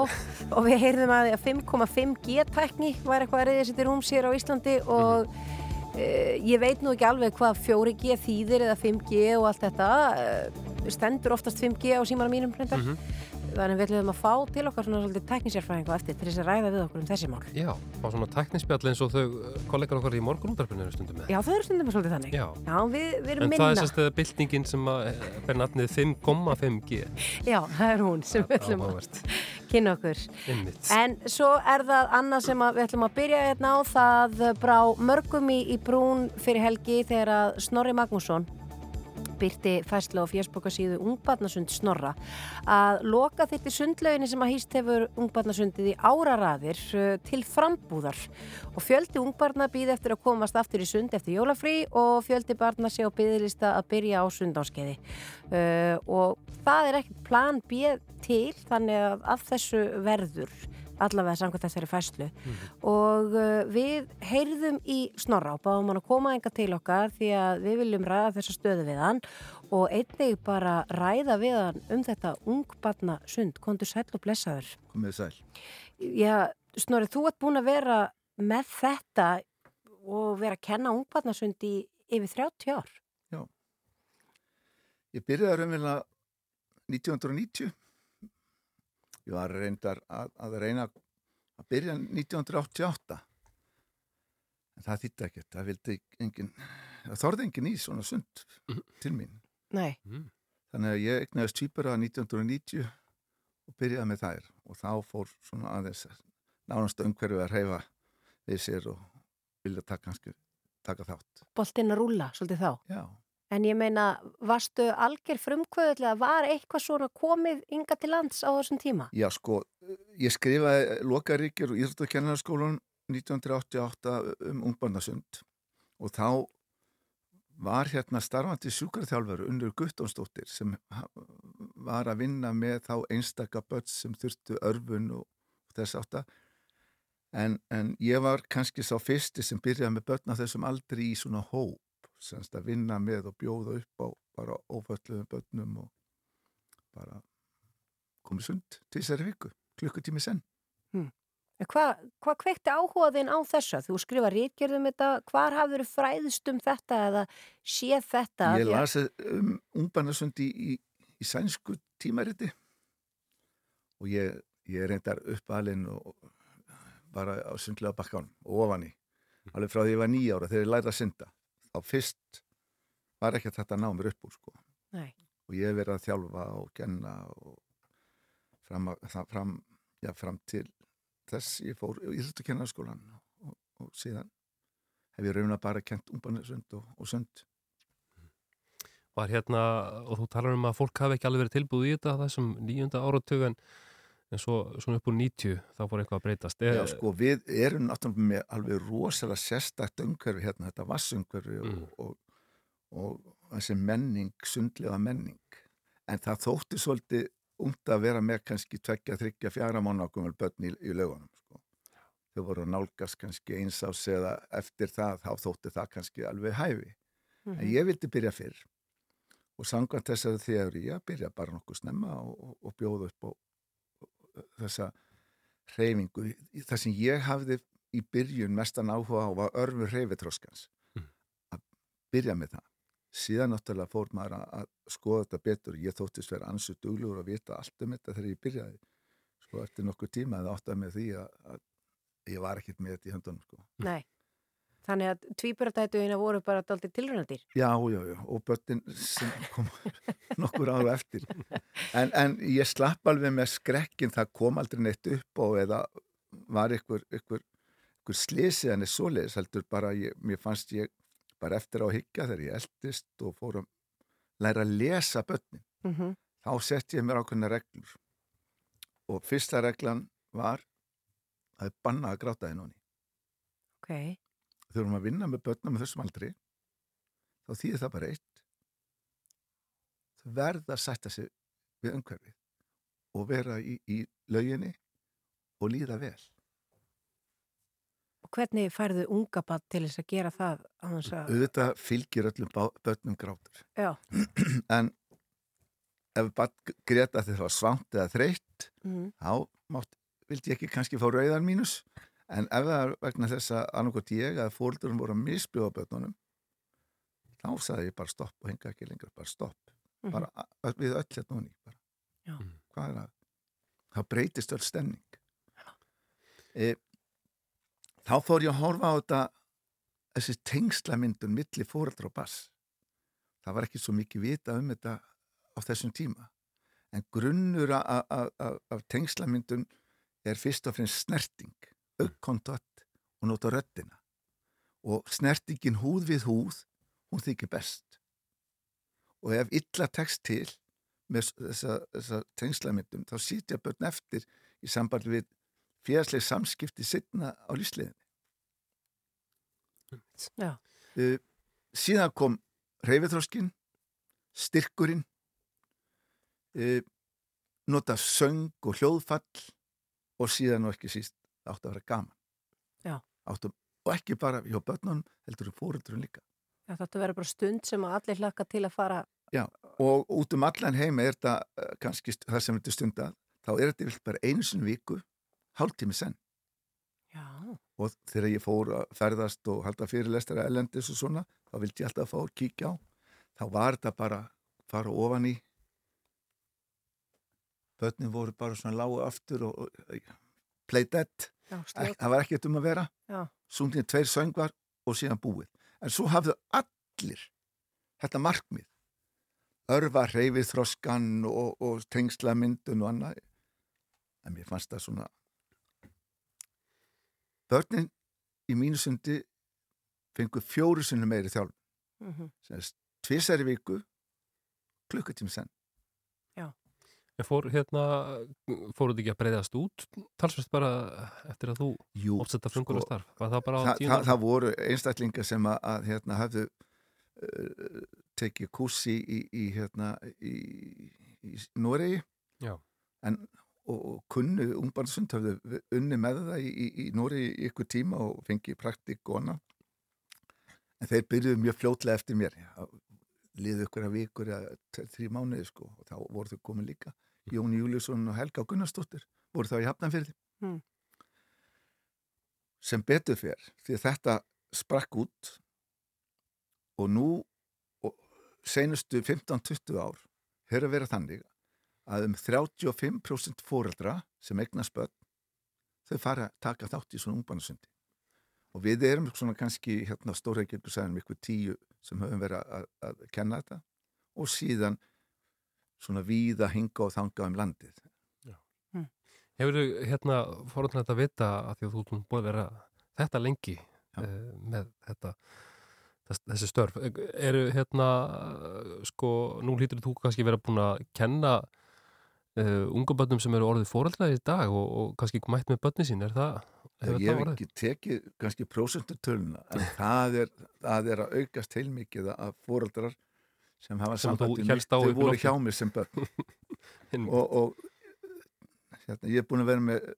[SPEAKER 2] og við heyrðum að 5,5G tækni var eitthvað að reyða sér til rúms hér á Íslandi og mm. Ég veit nú ekki alveg hvað 4G þýðir eða 5G og allt þetta, uh, stendur oftast 5G á símanum mínum reyndar.
[SPEAKER 3] Mhm.
[SPEAKER 2] Þannig við ætlum að fá til okkar svona svolítið tæknisérfræðingu eftir til þess að ræða við okkur um þessi mál.
[SPEAKER 3] Já, á svona tæknispjall eins og þau uh, kollegar okkar í morgunúndarpinu eru stundum með.
[SPEAKER 2] Já, það eru stundum svolítið þannig.
[SPEAKER 3] Já.
[SPEAKER 2] við, við erum
[SPEAKER 3] En
[SPEAKER 2] minna.
[SPEAKER 3] það er sérst eða byltingin sem að eh, ber nafnið 5,5G.
[SPEAKER 2] Já, það er hún sem við ætlum að kynna okkur.
[SPEAKER 3] Einmitt.
[SPEAKER 2] En svo er það annað sem við ætlum að byrja hérna á það brá mörgum í, í brún fyrir helgi þegar Snorri Magnússon byrti fæsla á fjersbókasíðu Ungbarnasund Snorra. Að loka þyrti sundlauginni sem að hýst hefur Ungbarnasundið í áraraðir uh, til frambúðar. Og fjöldi ungbarna býð eftir að komast aftur í sund eftir jólafrí og fjöldi barna sé á byðlista að byrja á sundánskeiði uh, og það er ekkert plan B til þannig að af þessu verður allavega samkvæmt þessari fæslu og uh, við heyrðum í Snorra og báðum hann að koma enga til okkar því að við viljum ræða þessa stöðu við hann og einnig bara ræða við hann um þetta ungbarna sund, kontur sæll og blessaður
[SPEAKER 12] Komið sæl.
[SPEAKER 2] Já, Snorri, þú ert búin að vera með þetta og vera að kenna ungbarna sund í yfir 30 ár
[SPEAKER 12] Já. Ég byrjaði raunverulega 1990. Ég var reyndar að, að reyna að byrja 1988. En það þýtti ekkert. Það vildi engin, það þorði engin í svona sund til mín.
[SPEAKER 2] Nei.
[SPEAKER 12] Þannig að ég egnaðist týpura 1990 og byrjaði með þær og þá fór svona aðeins nánast umhverfið að reyfa við sér og vilja taka, taka þátt.
[SPEAKER 2] Boltinn að rúlla, svolítið þá
[SPEAKER 12] Já.
[SPEAKER 2] En ég meina, varstu algjör frumkvöðulega, var eitthvað svona komið ynga til lands á þessum tíma?
[SPEAKER 12] Já, sko, ég skrifaði lokaríkjur og íþróttakennarskólan 1988 um ungbarnasund. Og þá var hérna starfandi sjúkarþjálfur Unnur Guttónsdóttir sem var að vinna með þá einstaka börn sem þurftu örfun og þess átta en, en ég var kannski sá fyrsti sem byrjaði með börn á þessum aldrei í svona hóp semst að vinna með og bjóða upp á bara ófölluðum börnum og bara komið sund til þessari viku, klukkutími senn.
[SPEAKER 2] Hmm. Hvað hva kveikti áhugaðinn á þessu? Þú skrifa rítgerðum þetta, hvar hafður fræðist um þetta eða séð þetta?
[SPEAKER 12] Ég
[SPEAKER 2] Því að-
[SPEAKER 12] las um ungbarnasund í, í, í sænsku tímariti og ég, ég reyndar uppalinn og bara á sundlega bakkanum og ofan í. Alveg frá því ég var nýjára þegar ég lærði að synda. Þá fyrst var ekki að þetta ná mér upp úr sko.
[SPEAKER 2] Nei.
[SPEAKER 12] Og ég hef verið að þjálfa og genna og fram, fram, já, fram til þess ég fór í Íþróttakennarskólan og, og síðan hef ég raunina bara kent ungbarnasund og, og sund.
[SPEAKER 3] Var hérna, og þú talar um að fólk hafi ekki alveg verið tilbúið í þetta á þessum nýjunda áratug en, en svo svona upp úr 90 þá fór eitthvað að breytast.
[SPEAKER 12] Já, sko, við erum náttúrulega með alveg rosalega sérstakt umhverfi hérna, þetta vassumhverfi
[SPEAKER 3] Mm.
[SPEAKER 12] og, og, og þessi menning, sundlega menning. En það þótti svolítið ungt að vera með kannski tveggja, þryggja, fjara mánakumvel börn í, í laugunum, sko. Þau voru að nálgast kannski eins ás eða eftir það, þá þótti það kannski alveg hæfi. En
[SPEAKER 13] Mhm.
[SPEAKER 12] ég vildi byrja fyrr og samkvæmt þessari þegar ég byrja bara nokkuð snemma og, og, og bjóða upp á þessa hreyfingu. Það sem ég hafði í byrjun mestan áhuga á var örfur hreyfitróskans. Að byrja með það. Síðan náttúrulega fór maður að, að skoða þetta betur. Ég þóttist vera ansu duglugur að vita allt um þetta þegar ég byrjaði. Sko eftir nokkuð tíma það áttaði með því að, að ég var ekkert með þetta í höndunum. Sko.
[SPEAKER 2] Nei. Þannig að tvíburatætuðina voru bara daldið tilrunandir.
[SPEAKER 12] Já, já, já, og börnin sem kom (laughs) nokkur ára eftir. En, en ég slapp alveg með skrekkin, það kom aldrei neitt upp og eða var ykkur, ykkur, ykkur slisi en er svoleiðis, heldur bara, ég, mér fannst ég bara eftir á að hyggja þegar ég eldist og fór að læra að lesa börnin.
[SPEAKER 2] Mm -hmm.
[SPEAKER 12] Þá sett ég mér ákveðna reglur og fyrsta reglan var að bannað að gráta þenni.
[SPEAKER 2] Ok.
[SPEAKER 12] Þegar við erum að vinna með börnum með þessum aldri, þá þýðir það bara eitt. Þau verða að sætta sig við umhverfið og vera í, í lauginni og líða vel.
[SPEAKER 2] Og hvernig færðu unga bann til þess að gera það.
[SPEAKER 12] Auðvitað fylgir öllum börnum grátur.
[SPEAKER 2] Já. (clears throat)
[SPEAKER 12] en ef barn greta þegar það var svangt eða þreytt,
[SPEAKER 2] Mhm.
[SPEAKER 12] þá mátt, vildi ég ekki kannski fá rauðan mínus, en ef það er vegna þess að annarkot ég að fóldurum voru að misbjóða börnunum, þá sagði ég bara stopp og henga ekki lengra, bara stopp.
[SPEAKER 2] Mhm.
[SPEAKER 12] Bara a- við öll hérna og ný. Bara.
[SPEAKER 2] Já.
[SPEAKER 12] Hvað er það? Það breytist öll stemning. E, þá fór ég að horfa á þetta þessi tengslamyndun milli fóreldra og bass. Það var ekki svo mikið vita um þetta á þessum tíma. En grunnur af tengslamyndun er fyrst og fremst snerting, aukkontakt og nota röddina. Og snertingin húð við húð, hún þykir best. Og ef illa tekst til með þessa, þessa tengslamyndum, þá sitja börn eftir í sambandi við félagsleg samskipti sittna á lífsliðinni.
[SPEAKER 2] Já.
[SPEAKER 12] Uh, síðan kom reyfiþróskin, styrkurinn, uh, nota söng og hljóðfall og síðan og ekki síst átti að vera gaman.
[SPEAKER 2] Já.
[SPEAKER 12] Áttu, og ekki bara hjá börnunum, heldur fóreldrun líka.
[SPEAKER 2] Já, þetta verður bara stund sem að allir hlakka til að fara...
[SPEAKER 12] Já, og út um allan heima er þetta uh, kannski það sem þetta stunda, þá er þetta vilt bara einu sinni í viku, hálftími senn.
[SPEAKER 2] Já.
[SPEAKER 12] Og þegar ég fór að ferðast og halda fyrirlestara ellendis og svona, þá vildi ég alltaf fá að kíkja á. Þá var þetta bara fara ofan í. Börnin voru bara svona lágu aftur og play dead.
[SPEAKER 2] Stjórn.
[SPEAKER 12] það var ekkert um að vera.
[SPEAKER 2] Já.
[SPEAKER 12] Sungin tveir söngvar og síðan búið. En svo hafðu allir þetta markmið. Örfa reyfið þroskan og, og tengsla myndun og annað. En mér fannst það svona börnin í mínu sundi fengu fjóru sinni meiri þjálf sem er tvisari viku klukkutími senn
[SPEAKER 3] Ég fór hérna, fóruð þið ekki að breyðast út talsvist bara eftir að þú ótsetta frungur
[SPEAKER 12] sko,
[SPEAKER 3] starf var það bara á
[SPEAKER 12] Þa,
[SPEAKER 3] tíu
[SPEAKER 12] það, það voru einstaklingar sem að, að hérna, hafðu uh, tekið kursi í, í, hérna, í, í Noregi. En, og, og kunnu ungbarnsund hafðu unni með það í, í, í Noregi í ykkur tíma og fengið praktik og annað. En þeir byrjuðu mjög fljótlega eftir mér. Liðu ykkur að vikur eða þrjú mánuði sko og þá voru þau komin líka Jón Júliusson og Helga Gunnarsdóttir voru þá í Hafnanfyrði
[SPEAKER 2] Mm.
[SPEAKER 12] sem betur fer því þetta sprakk út og nú og seinustu 15-20 ár að vera þannig að um 35% fóreldra sem eignast börn þau fara að taka þátt í svona ungbarnasundi og við erum svona kannski hérna ekki ykkur sæðum ykkur tíu sem höfum verið að, að kenna þetta og síðan svona víða hinga og þanga um landið
[SPEAKER 3] Hefur þið hérna fórhundilegt að vita að því að þú búið að vera þetta lengi uh, með þetta þess, þessi störf. Eru hérna sko, nú hlýtur þú kannski vera búin að kenna uh, unga börnum sem eru orðið fórhaldlega í dag og, og kannski mætt með börni sín, er það? hefur
[SPEAKER 12] ég
[SPEAKER 3] það
[SPEAKER 12] hef
[SPEAKER 3] orðið?
[SPEAKER 12] ekki tekið kannski prósentutöluna en (laughs) það er, það er að aukast heilmikið að fóreldrar sem hafa sambandi þau voru hjá mér sem börn. (laughs) Og, og hérna, ég er búin að vera með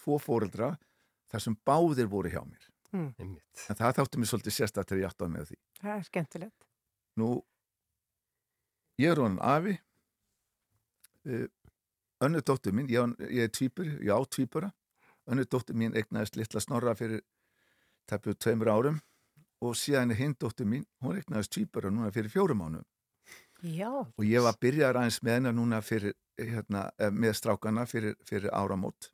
[SPEAKER 12] tvo fóreldra þar sem báðir voru hjá mér.
[SPEAKER 2] Mm.
[SPEAKER 12] en það þáttu mér svolítið sérstætt þegar ég átti með því.
[SPEAKER 2] Það er skemmtilegt.
[SPEAKER 12] Nú, ég er honin afi, uh, önnu dóttur mín, ég, ég er tvíbur, ég á tvíbura, önnu dóttur mín eignaðist litla snorra fyrir tæpu tveimur árum og síðan er hinn dóttur mín, hún eignaðist tvíbura núna fyrir fjórum ánum
[SPEAKER 2] Já.
[SPEAKER 12] og ég var að byrja aðeins með hennar núna fyrir, hérna, eh, með strákana fyrir, fyrir áramót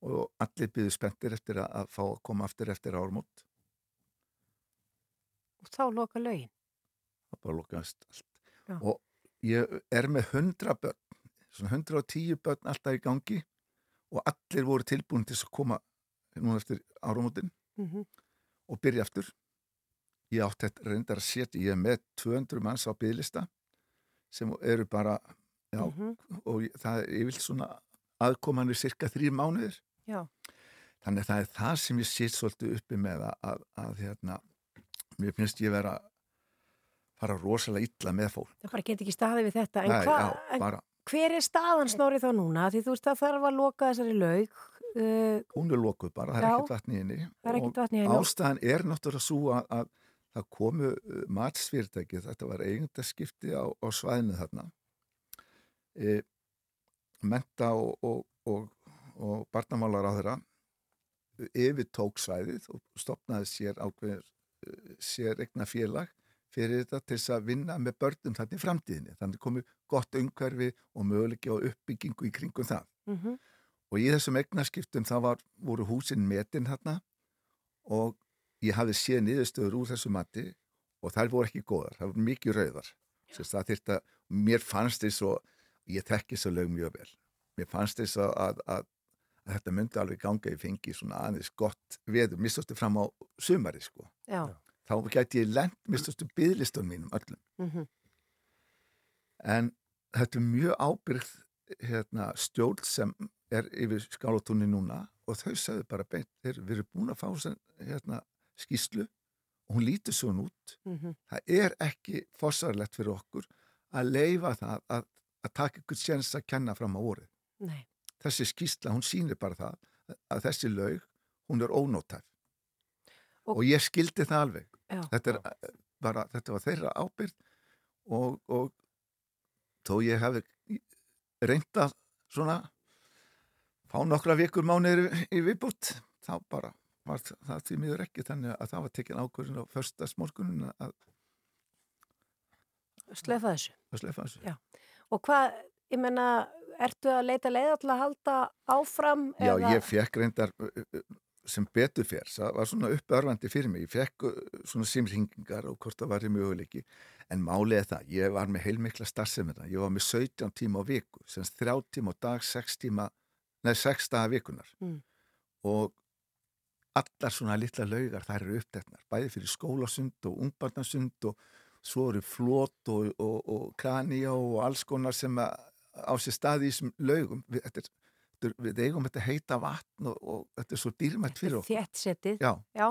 [SPEAKER 12] og allir byggðu spenntir eftir að, að fá að koma aftur eftir áramót
[SPEAKER 2] Og þá loka lögin.
[SPEAKER 12] það bara lokaðist allt
[SPEAKER 2] Já.
[SPEAKER 12] og ég er með 100 börn svona 110 börn alltaf í gangi og allir voru tilbúin til að koma núna eftir áramótin
[SPEAKER 2] Mhm.
[SPEAKER 12] og byrja aftur ég átti þetta reyndar að setja ég er með 200 manns á bygglista sem eru bara já,
[SPEAKER 2] Mhm.
[SPEAKER 12] og ég- það er yfirlt svona aðkomanir cirka þrýr mánuðir
[SPEAKER 2] Já.
[SPEAKER 12] þannig að það er það sem ég sitt svolítið uppi með að, að, að hérna, mér finnst ég vera fara rosalega illa með fólk.
[SPEAKER 2] Það bara get ekki staðið við þetta. En,
[SPEAKER 12] Nei,
[SPEAKER 2] hva,
[SPEAKER 12] já,
[SPEAKER 2] en
[SPEAKER 12] bara,
[SPEAKER 2] hver er staðan snorri þá núna? Því þú veist það þarf að loka þessari laug. Uh,
[SPEAKER 12] hún er lokuð bara, það er
[SPEAKER 2] Já.
[SPEAKER 12] ekkert vatn í henni.
[SPEAKER 2] Er
[SPEAKER 12] Og. Ástæðan er náttúrulega svo að, að það komu uh, matsfyrirtæki, þetta var eigindaskipti á, á svæðinu þarna. E, menta og, og, og, og barnamálar á þeirra yfir tók svæðið og stopnaði sér ákveður sér egna félag fyrir þetta til þess að vinna með börnum þarna í framtíðinni. Þannig komu gott umhverfi og möguleiki á uppbyggingu í kringum það.
[SPEAKER 2] Mhm.
[SPEAKER 12] Og í þessum egnaskiptum þá var, voru húsin metin þarna og ég hafði séð niðurstöður úr þessu mati og þær voru ekki góðar, það voru mikið rauðar. Það þyrfti að, mér fannst þess og ég þekki þessu lög mjög vel. Mér fannst þess að, að, að, að þetta myndi alveg ganga í fengi svona aðeins gott veður, mistastu fram á sumari sko.
[SPEAKER 2] Já.
[SPEAKER 12] Þá gæti ég lent mistastu byðlistum mínum öllum.
[SPEAKER 2] Mhm.
[SPEAKER 12] En þetta er mjög ábyrgð hérna, stjórn sem er yfir skálatúni núna og þau sagði bara beint, þeir, erum búin að fá sem, hérna, skýslu og hún lítur svo út.
[SPEAKER 2] Mhm.
[SPEAKER 12] Það er ekki fossarlegt fyrir okkur að leifa það að, að taka ykkur séns að kenna fram á orðið.
[SPEAKER 2] Nei.
[SPEAKER 12] Þessi skýsla, hún sýnir bara það að þessi laug, hún er ónótæf. Og, ég skildi það alveg. Þetta, er, bara, þetta var þeirra ábyrgð og, og þó ég hefði reynda svona fá nokkra vikur mánuðir í viðbútt þá bara var það því miður ekki þannig að það var tekin ákvörðin á förstasmorgunum að,
[SPEAKER 2] Slefa þessu.
[SPEAKER 12] að slefa þessu.
[SPEAKER 2] Já. Og hvað, ég menna, ertu að leita leiða til að halda áfram?
[SPEAKER 12] Já,
[SPEAKER 2] eða-
[SPEAKER 12] ég fekk reyndar sem betur fer, það var svona uppörfandi fyrir mig, ég fekk svona simringingar og hvort það var í möguleiki en málið það, ég var með heilmikla starfsemina, ég var með 17 tíma á viku semst 3 tíma á dag, 6 tíma neð 6 daga vikunar
[SPEAKER 2] Mm.
[SPEAKER 12] og allar svona litla laugar þær eru uppteknar, bæði fyrir skólasund og ungbarnasund og svo eru flót og, og, og kranía og alls konar sem að, á sér staði í þessum laugum. Við, þetta er, þetta er, við eigum þetta heita vatn og, og þetta er svo dýrmætt fyrir okkur.
[SPEAKER 2] Þéttsetið.
[SPEAKER 12] Já.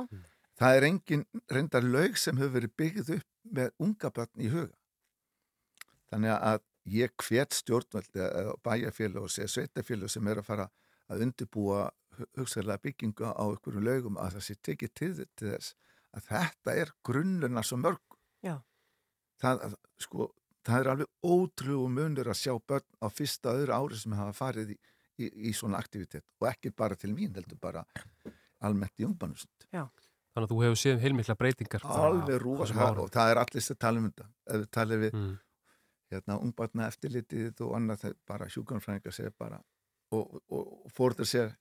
[SPEAKER 12] það er engin reyndar laug sem hefur verið byggð upp með unga börn í huga. Þannig að ég hvet stjórnvöld eða bæjarfélag og sveitafélag sem er að fara að undirbúa hugsaðlega byggingu á einhverjum laugum að það sé tekið til, til þess að þetta er grunnluna svo mörg
[SPEAKER 2] Já.
[SPEAKER 12] það, að, sko, það er alveg ótrúum munur að sjá börn á fyrsta öðru ári sem hafa farið í, í, í svona aktivitet og ekki bara til mín heldur bara almennt í ungbarnusund
[SPEAKER 2] Já.
[SPEAKER 3] Þannig að þú hefur séð heilmikla breytingar
[SPEAKER 12] alveg rúa og það er allir sem tala um þetta ef við talum við
[SPEAKER 3] Mm.
[SPEAKER 12] hérna, ungbarna eftirlitið og annað bara sjúkanfræðingar segja bara og, og, og fórður segja þeir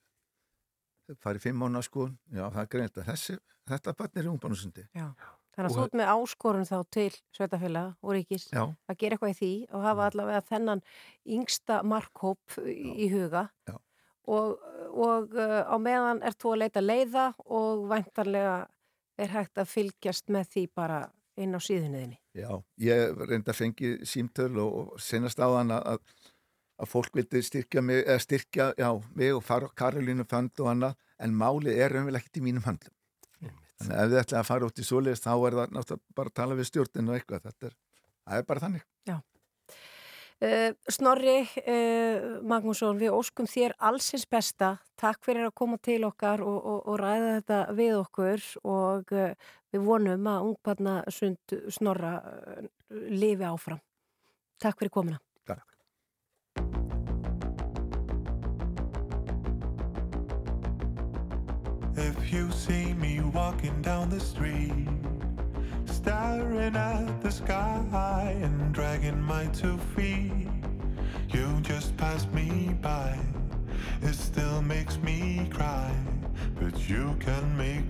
[SPEAKER 12] farið fimm mánu sko já það er greint að þessi þetta barn er í ungbarnusundi
[SPEAKER 2] Já. Þannig að þú ert með áskorun þá til sveitafélag og ríkis
[SPEAKER 12] Já.
[SPEAKER 2] að gera eitthvað í því og hafa allavega þennan yngsta markhóp í, huga
[SPEAKER 12] Já.
[SPEAKER 2] og, og uh, á meðan ert þú að leita leiða og væntarlega er hægt að fylgjast með því bara inn á síðunniðinni.
[SPEAKER 12] Já, ég reyndi að fengi símtöl og, senast á hann að, að fólk vildi styrkja mig, styrkja já, mig og fara Karolínu fund og annað, en málið er raunverulega ekkert í mínum höndum. Þannig að ef þið ætlaði að fara út í svoleiðis þá er það náttúrulega bara að tala við stjórnin og eitthvað, þetta er, það er bara þannig.
[SPEAKER 2] Já. Uh, Snorri uh, Magnússon, við óskum þér allsins besta. Takk fyrir að koma til okkar og, og, og ræða þetta við okkur og uh, við vonum að ungbarna sund Snorra lifi áfram. Takk fyrir komina.
[SPEAKER 14] If you see me walking down the street, staring at the sky and dragging my two feet, you just pass me by. It still makes me cry, but you can make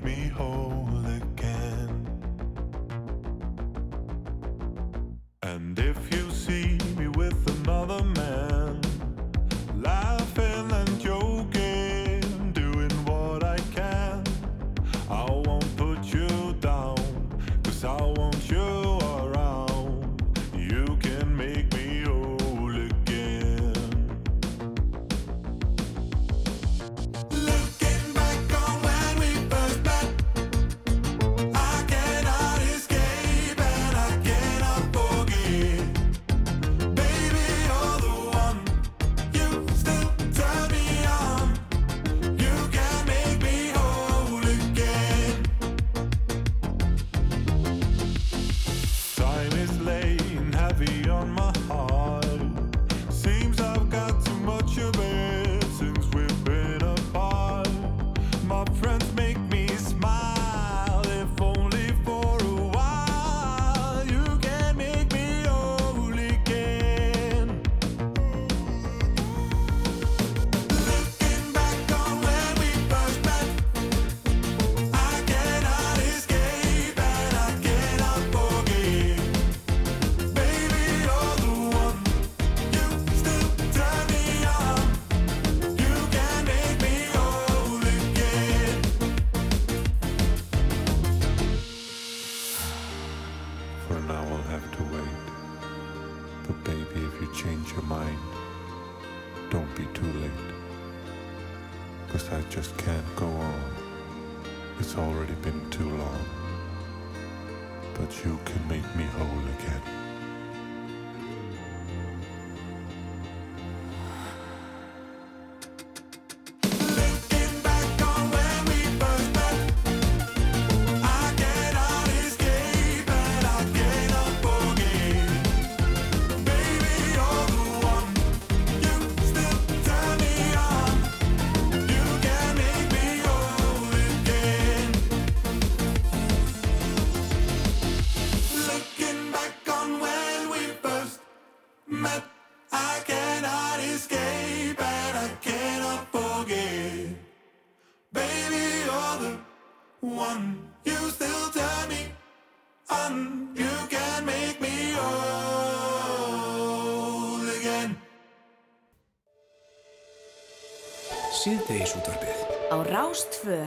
[SPEAKER 6] Rástfö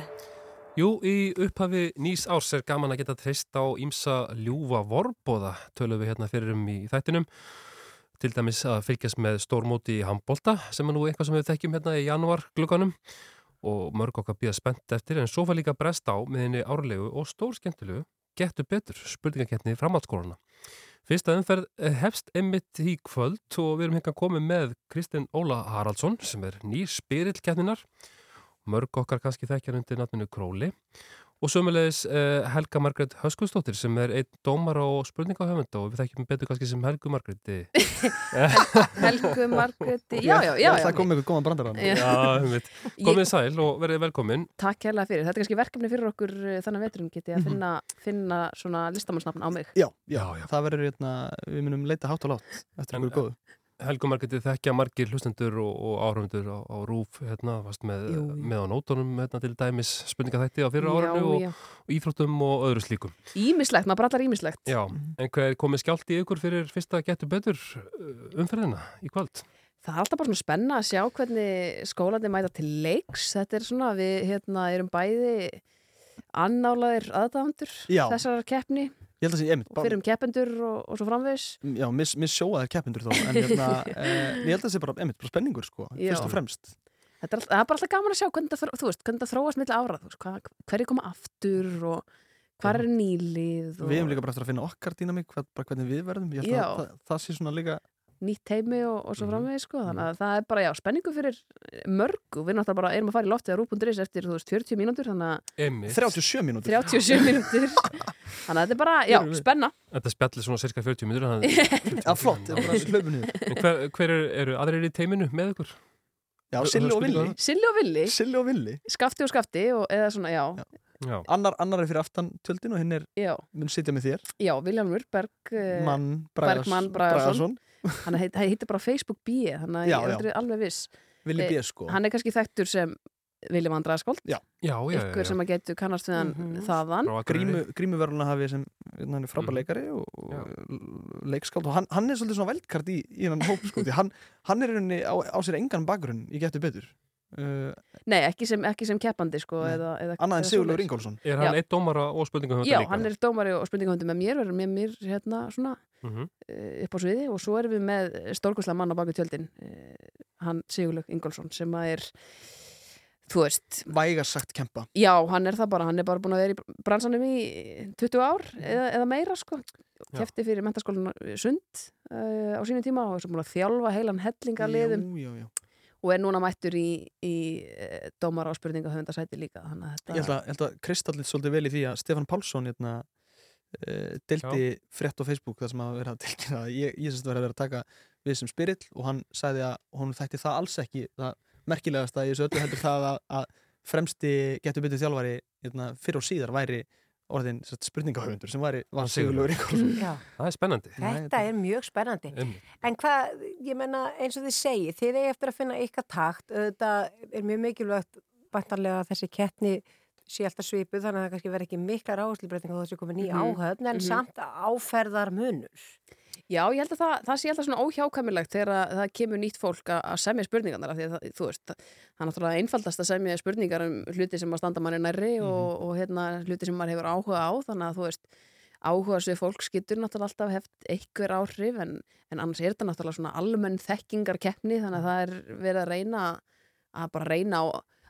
[SPEAKER 3] Jú, í upphafi nýs árs er gaman að geta treyst á ímsa ljúfa vorbóða, tölum við hérna fyrir um í þættinum. Til dæmis að fylgjast með stórmóti í handbólta sem er nú eitthvað sem við þekkjum hérna í janúar glugganum og mörg okkar býða spennt eftir en svo var líka brest á með henni árlegu og stór skemmtilegu getur betur spurningakettni framhaldsskólana. Fyrsta umferð hefst einmitt í kvöld og við erum hérna komið með Kristinn Óla Haraldsson sem er nýr spyrillkettninar mörg okkar kannski þekkjar undir nafninu Króli og sömulegis eh, Helga Margrét Höskustóttir sem er einn dómar og spurningahöfunda og við þekkjum betur kannski sem Helgu Margréti (laughs)
[SPEAKER 13] Helgu Margréti, já, já, já, já.
[SPEAKER 15] Það kom eitthvað góðan brandar á
[SPEAKER 3] Já, einmitt. komið sæl og verið velkomin
[SPEAKER 13] Takk hérlega fyrir. Þetta er kannski verkefni fyrir okkur eh, þannig veturinn geti að finna, finna svona listamannsnafn á mig.
[SPEAKER 15] Já, já, það verður hérna, við munum leita hátt og látt eftir einhverju góðu.
[SPEAKER 3] Helgu Margréti þekkja margir hlustendur og, og áhraundur á, á Rúf hérna, varst með,
[SPEAKER 13] Jú, jú.
[SPEAKER 3] með á nótunum hérna, til dæmis spurningaþætti á fyrra árinu og, og íþróttum og öðru slíkum
[SPEAKER 13] Ímislegt, maður brallar ímislegt.
[SPEAKER 3] Já, en hvað er komið skjált í ykkur fyrir fyrsta getur betur uh, umferðina í kvöld?
[SPEAKER 13] Það er alltaf bara svona spenna að sjá hvernig skólandi mæta til leiks. Þetta er svona, við hérna, erum bæði annálaðir aðdáðandur þessar keppni
[SPEAKER 15] Ég held að sé, einmitt,
[SPEAKER 13] og fyrir um keppendur og, og svo framvegs.
[SPEAKER 15] já, miss, miss sjóaðir keppindur þó, en hérna, (laughs) eh, ég held að það sé bara, einmitt, bara spenningur, sko,
[SPEAKER 13] Já.
[SPEAKER 15] fyrst og fremst.
[SPEAKER 13] Þetta er, all- það er bara alltaf gaman að sjá hvernig það, þró- þú veist, hvernig það þróast milli ára, þú veist, hvað, hverju koma aftur og hvað er nýlið og
[SPEAKER 15] Við hefum líka bara eftir að finna okkar dýnamík, hvað, bara hvernig við verðum, ég held
[SPEAKER 13] Já.
[SPEAKER 15] að það, það sé svona líka,
[SPEAKER 13] nýtt heimi og, og
[SPEAKER 15] Mhm.
[SPEAKER 13] svo framvegis sko. þannig að það er bara, já, spenningu fyrir mörgu við náttúrulega bara erum að fara í loftið að rúbunduris eftir, þú veist, 40 mínútur þannig að
[SPEAKER 3] Einmitt.
[SPEAKER 15] 37 mínútur.
[SPEAKER 13] 37 (laughs) mínútur þannig að þetta er bara, já, spenna
[SPEAKER 3] Þetta spjallir svona cirka 40 minnur
[SPEAKER 15] Já, flott, þetta er bara hlöpun niður.
[SPEAKER 3] hver, hver er, eru aðrir í teiminu með ykkur?
[SPEAKER 15] Já, Silli og Villi.
[SPEAKER 13] Silli og Villi
[SPEAKER 15] Silli og Villi.
[SPEAKER 13] Skafti og Skafti og, eða svona, já
[SPEAKER 3] Já.
[SPEAKER 15] Annar, annar er fyrir aftan tjöldin og hinn er,
[SPEAKER 13] Já.
[SPEAKER 15] mun sitja með þér.
[SPEAKER 13] Já, Viljámur Berg eh,
[SPEAKER 15] Mann Bragas-
[SPEAKER 13] Bergmann
[SPEAKER 15] Bragason.
[SPEAKER 13] Hann heit, hann heitir bara Facebook B þannig að ég er
[SPEAKER 15] já.
[SPEAKER 13] aldrei alveg viss
[SPEAKER 15] Villi B,
[SPEAKER 13] Eh,
[SPEAKER 15] sko.
[SPEAKER 13] Hann er kannski þekktur sem Viljum
[SPEAKER 15] já,
[SPEAKER 13] Ykkur sem að getur kannast við hann
[SPEAKER 15] Mhm.
[SPEAKER 13] þaðan
[SPEAKER 15] Grímu, grímuverðuna hafi sem hann er
[SPEAKER 3] Mhm.
[SPEAKER 15] frábær leikari og, og leikskáld og hann, hann er svolítið svona veldkart í, í hann hóp sko, því hann, hann er í rauninni á, á sér engan bakgrunn í getur betur uh,
[SPEAKER 13] Nei, ekki sem, ekki sem keppandi sko, eða, eða,
[SPEAKER 15] Annað en
[SPEAKER 13] svoleiðis.
[SPEAKER 15] Ingólfsson.
[SPEAKER 3] Er hann
[SPEAKER 13] Já.
[SPEAKER 3] eitt dómara og spurningahönda
[SPEAKER 13] Já, hann er dómari og spurningahöndi með mér verður með mér hérna svona
[SPEAKER 3] Mhm.
[SPEAKER 13] eh, upp á sviði og svo erum við með stórkoslega mann á baku tjöldin eh, hann Sigurlaug Ingólfsson sem að er þú veist
[SPEAKER 15] Vægast sagt kempa
[SPEAKER 13] Já, hann er það bara, hann er bara búin að vera í bransanum í 20 ár eða, eða meira sko kefti fyrir mentaskólan Sund uh, á sínum tíma og er svo búin að þjálfa heilan hellinga liðum
[SPEAKER 15] Jú, jú, jú.
[SPEAKER 13] og er núna mættur í, í dómara og spurningahöfundasæti líka
[SPEAKER 15] Ég held að, ég held að kristallit svolítið vel í því að Stefan Pálsson hérna, uh, deldi frétt á Facebook þar sem að vera að tilkynna að ég, ég semst var að vera að taka við sem spyrill og hann sagði að honum þætti það alls ekki það merkilegast að ég þessu öllu heldur það að, að fremsti getur byttið þjálfari hérna, fyrir og síðar væri orðin spurningahöfundur sem væri, var Sigurlaugur Ingólfsson
[SPEAKER 2] Já.
[SPEAKER 3] Það er spennandi
[SPEAKER 2] Þetta er mjög spennandi.
[SPEAKER 3] Einmitt.
[SPEAKER 2] En hvað, ég menna, eins og þið segi, þið eigi eftir að finna ykkar takt. Þetta er mjög mikilvægt bæntarlega að þessi keppni sé alltaf svipuð, þannig að það kannski verði ekki miklar áherslubreitinga þó að þessi komið ný
[SPEAKER 13] Mhm.
[SPEAKER 2] áhöfn, en
[SPEAKER 13] Mhm.
[SPEAKER 2] samt áferðar munur.
[SPEAKER 13] Já, ég held að það, það sé alltaf svona óhjákvæmilegt þegar að, það kemur nýtt fólk að, semja spurningarnar af því að það, þú veist, það er náttúrulega einfaldast að semja spurningar um hluti sem að standa manni nærri og, og hérna, hluti sem maður hefur áhuga á þannig að þú veist, áhuga svið fólks getur náttúrulega alltaf heft einhver áhrif en, en annars er þetta náttúrulega svona almenn þekkingarkeppni þannig að það er verið að reyna að bara reyna á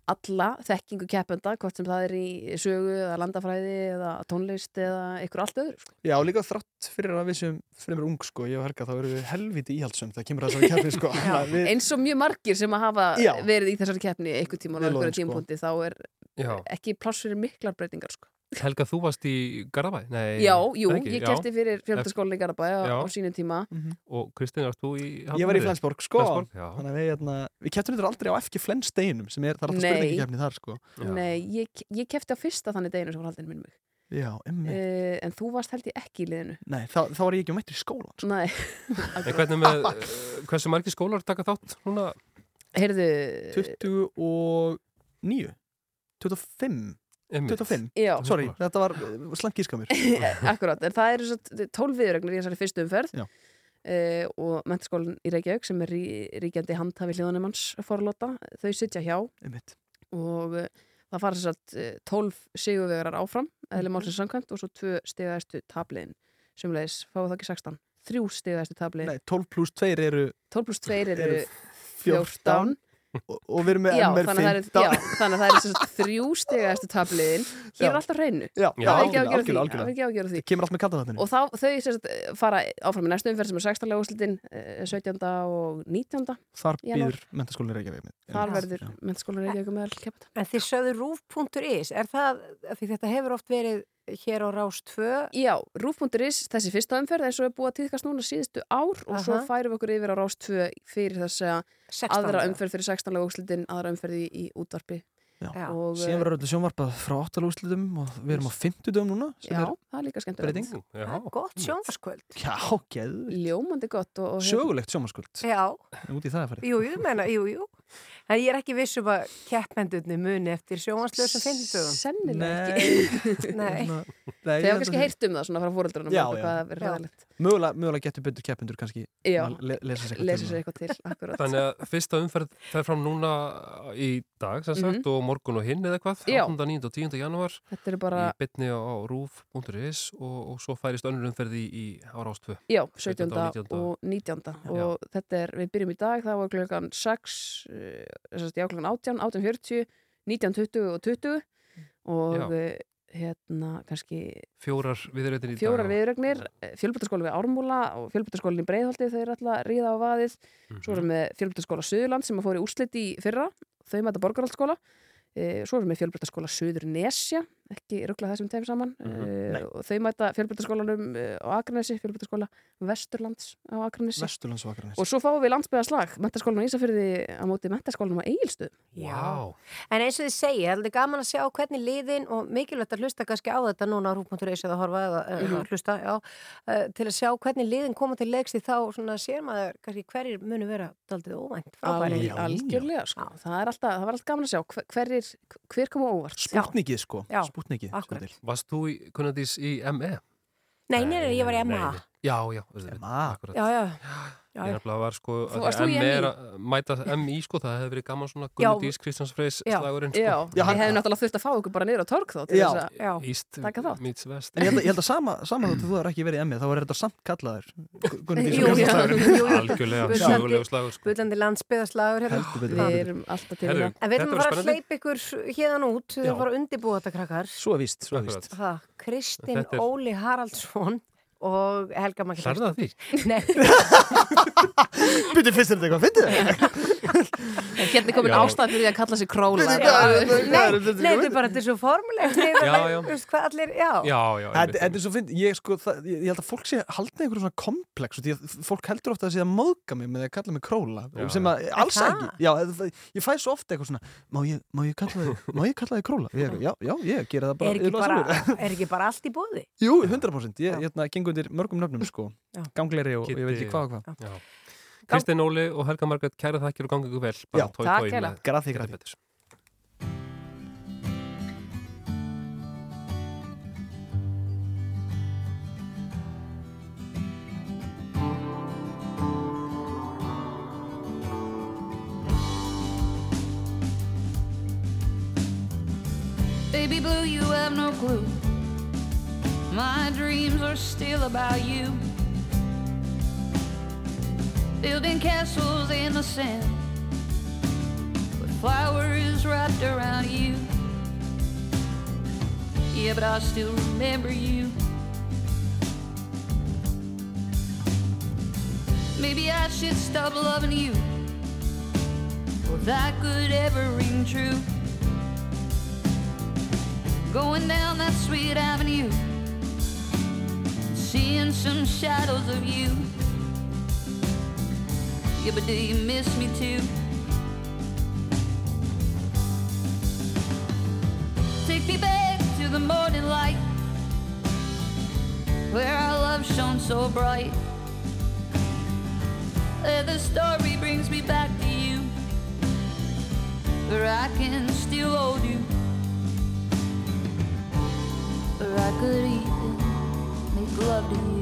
[SPEAKER 13] alla þekkingu keppenda, hvort sem það er í sögu eða landafræði eða tónlist eða einhver allt öðru sko.
[SPEAKER 15] Já, líka þrátt fyrir að við sem fremur ung sko, ég og Helga, þá erum við helviti íhaldsum það kemur þessari keppni sko. (laughs)
[SPEAKER 13] Já,
[SPEAKER 15] við,
[SPEAKER 13] eins og mjög margir sem að hafa
[SPEAKER 15] Já.
[SPEAKER 13] verið í þessari keppni einhver tíma einhverju
[SPEAKER 15] loðum, sko.
[SPEAKER 13] tímpúndi þá er
[SPEAKER 3] Já.
[SPEAKER 13] ekki pláss fyrir miklar breytingar sko.
[SPEAKER 3] Helga, þú varst í Garabæ? Nei,
[SPEAKER 13] Já, jú,
[SPEAKER 3] ekki?
[SPEAKER 13] ég
[SPEAKER 3] Já.
[SPEAKER 13] kefti fyrir fjöldaskólinni í Garabæ á,
[SPEAKER 3] Já.
[SPEAKER 13] á sínum tíma
[SPEAKER 3] Og Kristinn, varst þú í
[SPEAKER 15] ég var í Flensborg sko,
[SPEAKER 3] Flensborg, já.
[SPEAKER 15] þannig að við, hérna, við kepptum þetta aldrei á FG Flenssteinum sem er, það er alltaf
[SPEAKER 13] Nei.
[SPEAKER 15] spurningikeppni þar sko.
[SPEAKER 13] Nei, ég, ég kefti á fyrsta þannig deginu sem var haldin minn mig
[SPEAKER 15] Já, emmi.
[SPEAKER 13] uh, En þú varst held ég ekki í liðinu
[SPEAKER 15] Nei, þá, þá var ég ekki mættur í skólan sko.
[SPEAKER 13] Nei
[SPEAKER 3] með, (laughs) hversu margir skólar taka þátt núna?
[SPEAKER 13] Heyrðu
[SPEAKER 15] 29 25
[SPEAKER 3] Einmitt.
[SPEAKER 15] 25,
[SPEAKER 13] Já.
[SPEAKER 15] sorry, þetta var slangt gíska mér. (laughs)
[SPEAKER 13] Akkurat, en það eru svo tólf viðrögnir í þessari fyrstu umferð.
[SPEAKER 15] Já.
[SPEAKER 13] uh, og mentaskólinn í Reykjavík sem er rí, ríkjandi handhafi hljóðanemanns forlóta, þau sitja hjá.
[SPEAKER 15] Einmitt.
[SPEAKER 13] og uh, það fara þess að tólf sigurvegarar áfram
[SPEAKER 15] Mhm.
[SPEAKER 13] eðli málsins samkvæmt og svo tvö stigaðistu tabliðin sem leiðis, fáið það ekki 16 þrjú stigaðistu tabliðin
[SPEAKER 15] Nei, 12 pluss 2 eru
[SPEAKER 13] 12 pluss 2 eru
[SPEAKER 15] eru
[SPEAKER 13] 14
[SPEAKER 15] og, og við erum með
[SPEAKER 13] já,
[SPEAKER 15] MR
[SPEAKER 13] þannig að það
[SPEAKER 15] 15
[SPEAKER 13] já, að það sagt þrjú stigaðistu tabliðin hér er alltaf hreinu
[SPEAKER 15] Já,
[SPEAKER 13] það er ekki það er ekki ágjörð því.
[SPEAKER 15] kemur allt með kaldaðatinu
[SPEAKER 13] og þá þau sagt, fara áfram í næstu umferð sem er 16. úrslitin eh, 17. og 19.
[SPEAKER 15] þar býður mentaskólinn Reykjavík með.
[SPEAKER 13] þar verður mentaskólan Reykjavík meðal keppta
[SPEAKER 2] En þið sögðu rúf.is, er það, af því þetta hefur oft verið hér á Rás 2?
[SPEAKER 13] Já, rúf.is, þessi fyrsta umferð eins og er búið að tíðkast núna síðustu ár og svo
[SPEAKER 2] Aha.
[SPEAKER 13] færum við okkur yfir á Rás 2 fyrir þess að
[SPEAKER 2] 16.
[SPEAKER 13] aðra umferð fyrir 16. úrslitin, aðra umferð í, í útvarpi
[SPEAKER 15] Já.
[SPEAKER 13] og
[SPEAKER 15] síðan verður öllu sjónvarpað frá 8 úrslitum og við erum á 50 dögum núna
[SPEAKER 13] Já,
[SPEAKER 15] er
[SPEAKER 13] það er líka skemmtilegt
[SPEAKER 15] breyting
[SPEAKER 3] Já.
[SPEAKER 2] Gott sjónvarskvöld.
[SPEAKER 15] Já, geð
[SPEAKER 13] Ljómandi gott og, og
[SPEAKER 15] Sögulegt sjónvarskvöld
[SPEAKER 2] Já,
[SPEAKER 15] Út í það að fara
[SPEAKER 2] jú, jú, menna, jú, jú. En ég er ekki viss um að keppendurni muni eftir sjónvarslösa fimmtugum.
[SPEAKER 13] Sennilega
[SPEAKER 15] Nei.
[SPEAKER 13] ekki (laughs)
[SPEAKER 2] Nei.
[SPEAKER 13] Þegar
[SPEAKER 15] ég
[SPEAKER 13] kannski
[SPEAKER 15] held að-
[SPEAKER 13] heyrt um það svona frá fóreldrunum
[SPEAKER 15] Já,
[SPEAKER 13] og
[SPEAKER 15] já.
[SPEAKER 13] er
[SPEAKER 15] Mögulega, mögulega getur betur keppendur kannski
[SPEAKER 13] Já.
[SPEAKER 15] að le lesa sér eitthvað til
[SPEAKER 13] sér eitthvað til, akkurat
[SPEAKER 3] Þannig að fyrsta umferð fer fram núna í dag, sem sagt,
[SPEAKER 13] Mhm.
[SPEAKER 3] og morgun og hinn eða hvað,
[SPEAKER 13] Já.
[SPEAKER 3] 8. 9. og 10. janúar
[SPEAKER 13] Þetta eru bara,
[SPEAKER 3] í bytni á, á rúf.is og, og svo færist önnur umferð í, í á Rás 2.
[SPEAKER 13] já,
[SPEAKER 3] 17.
[SPEAKER 13] 17. og 19. og þetta er, við byrjum í dag, það var klukkan 6, uh, já, klukkan 18, 18.40 19.20 og 20 og
[SPEAKER 3] Já.
[SPEAKER 13] uh, hérna kannski
[SPEAKER 3] Fjórar viðröðin í
[SPEAKER 13] fjórar viðrögnir, fjölbættaskóli við Ármúla og fjölbættaskólin í Breiðholti þau eru alltaf ríða á vaðið. Svo erum við fjölbættaskóla Suðurland sem að fór í úrslit í fyrra, þau mæta borgarhaldsskóla e, svo erum við fjölbættaskóla Suður Nesja, ekki ruggla þessum tegum saman. E,
[SPEAKER 15] Nei.
[SPEAKER 13] og þau mæta fjölbættaskólanum e, á Akranesi, fjölbættaskóla Vesturlands á Akranesi.
[SPEAKER 15] Vesturlands og Akranesi.
[SPEAKER 13] Og svo fáum við landsbyðaslag, mentaskólan á Ísafyrði á móti mentaskólanum á Egilstöð
[SPEAKER 3] Vá.
[SPEAKER 2] En eins og þið segja, það er gaman að sjá hvernig liðin og mikilvægt að hlusta kannski á þetta núna á rúf.is eða horfa eða, eða
[SPEAKER 13] Mhm.
[SPEAKER 2] hlusta, já, uh, til að sjá hvernig liðin koma til leiks því þá svona sér maður kannski hverjir munu vera daldið óvænt
[SPEAKER 13] algjörlega sko. það, er alltaf, það var alltaf gaman að sjá hver, hver
[SPEAKER 15] til.
[SPEAKER 3] Varst þú í Kunnadís í ME?
[SPEAKER 2] Nei, nei, nei, ég var í
[SPEAKER 3] Nei,
[SPEAKER 2] MA.
[SPEAKER 3] Já, já, akkurat.
[SPEAKER 2] Já, já, já,
[SPEAKER 3] Ég
[SPEAKER 2] já.
[SPEAKER 3] nefnilega var sko
[SPEAKER 13] Þú-
[SPEAKER 3] að
[SPEAKER 13] varst
[SPEAKER 3] því
[SPEAKER 13] þú í
[SPEAKER 3] ME er
[SPEAKER 13] MI?
[SPEAKER 3] að mæta MI sko, það hefði verið gaman svona
[SPEAKER 2] Já.
[SPEAKER 3] Gunnadís Kristjáns Freys
[SPEAKER 2] Já.
[SPEAKER 3] slagurinn
[SPEAKER 13] Já,
[SPEAKER 3] sko.
[SPEAKER 13] ég hefði náttúrulega þurft að fá okkur bara niður á torg þá til
[SPEAKER 15] Já.
[SPEAKER 13] að
[SPEAKER 2] Já.
[SPEAKER 3] Íst
[SPEAKER 13] Taka þátt.
[SPEAKER 3] meets vest.
[SPEAKER 15] En ég held að, ég held að sama, sama þóttu þú er ekki verið í ME þá er þetta samt kallaður Gunni (laughs)
[SPEAKER 2] jú, jú, jú.
[SPEAKER 3] Algjörlega, sögulegu slagur sko.
[SPEAKER 2] Bullandi landsbyðaslagur hérna.
[SPEAKER 13] Við erum alltaf til það
[SPEAKER 2] En við erum bara að hleypa ykkur hérðan út, við
[SPEAKER 15] Já.
[SPEAKER 2] erum bara að undibúa þetta krakkar.
[SPEAKER 15] Er er
[SPEAKER 2] Kristinn
[SPEAKER 3] er-
[SPEAKER 2] Óli Haraldsson og Helga
[SPEAKER 3] Hlærðu það því?
[SPEAKER 2] Nei,
[SPEAKER 15] Byrju fyrst er þetta eitthvað, finnst þið? (laughs)
[SPEAKER 13] hérna er komin ástæð fyrir því að kalla sig króla.
[SPEAKER 2] Nei, þetta er bara, þetta er svo
[SPEAKER 3] já.
[SPEAKER 15] Þetta er svo finn, ég sko, það, ég, held að fólk sé haldna einhverjum svona komplex og því að fólk heldur ofta að sé að móðga mig með að kalla mig króla sem að alls
[SPEAKER 2] það?
[SPEAKER 15] ekki, já, það, ég fæ svo ofta eitthvað svona, má ég, má ég kalla þig, má ég kalla þig króla? Já, já, ég gera það bara,
[SPEAKER 2] er ekki, bara,
[SPEAKER 15] sjálfur. (laughs)
[SPEAKER 2] er ekki bara allt í bóði?
[SPEAKER 15] Jú, 100%, ég, hérna, gengur undir mörgum nöfnum, sko, gangleri og ég veit ekki hvað og hvað.
[SPEAKER 3] Kristinn Óli og Helga Margrét, kæra þakkir og gangið ykkur vel.
[SPEAKER 15] Já,
[SPEAKER 3] tói,
[SPEAKER 13] takk
[SPEAKER 3] tói með
[SPEAKER 15] graði.
[SPEAKER 3] Peturs.
[SPEAKER 16] Baby blue, you have no clue.
[SPEAKER 8] My dreams are still about you. Building castles in the sand with flowers wrapped around you. Yeah, but I still remember you. Maybe I should stop loving you. Or that could ever ring true. Going down that sweet avenue, seeing some shadows of you. Yeah, but do you miss me too? Take me back to the morning light, where our love shone so bright. Where the story brings me back to you, where I can still hold you, where I could even make love to you.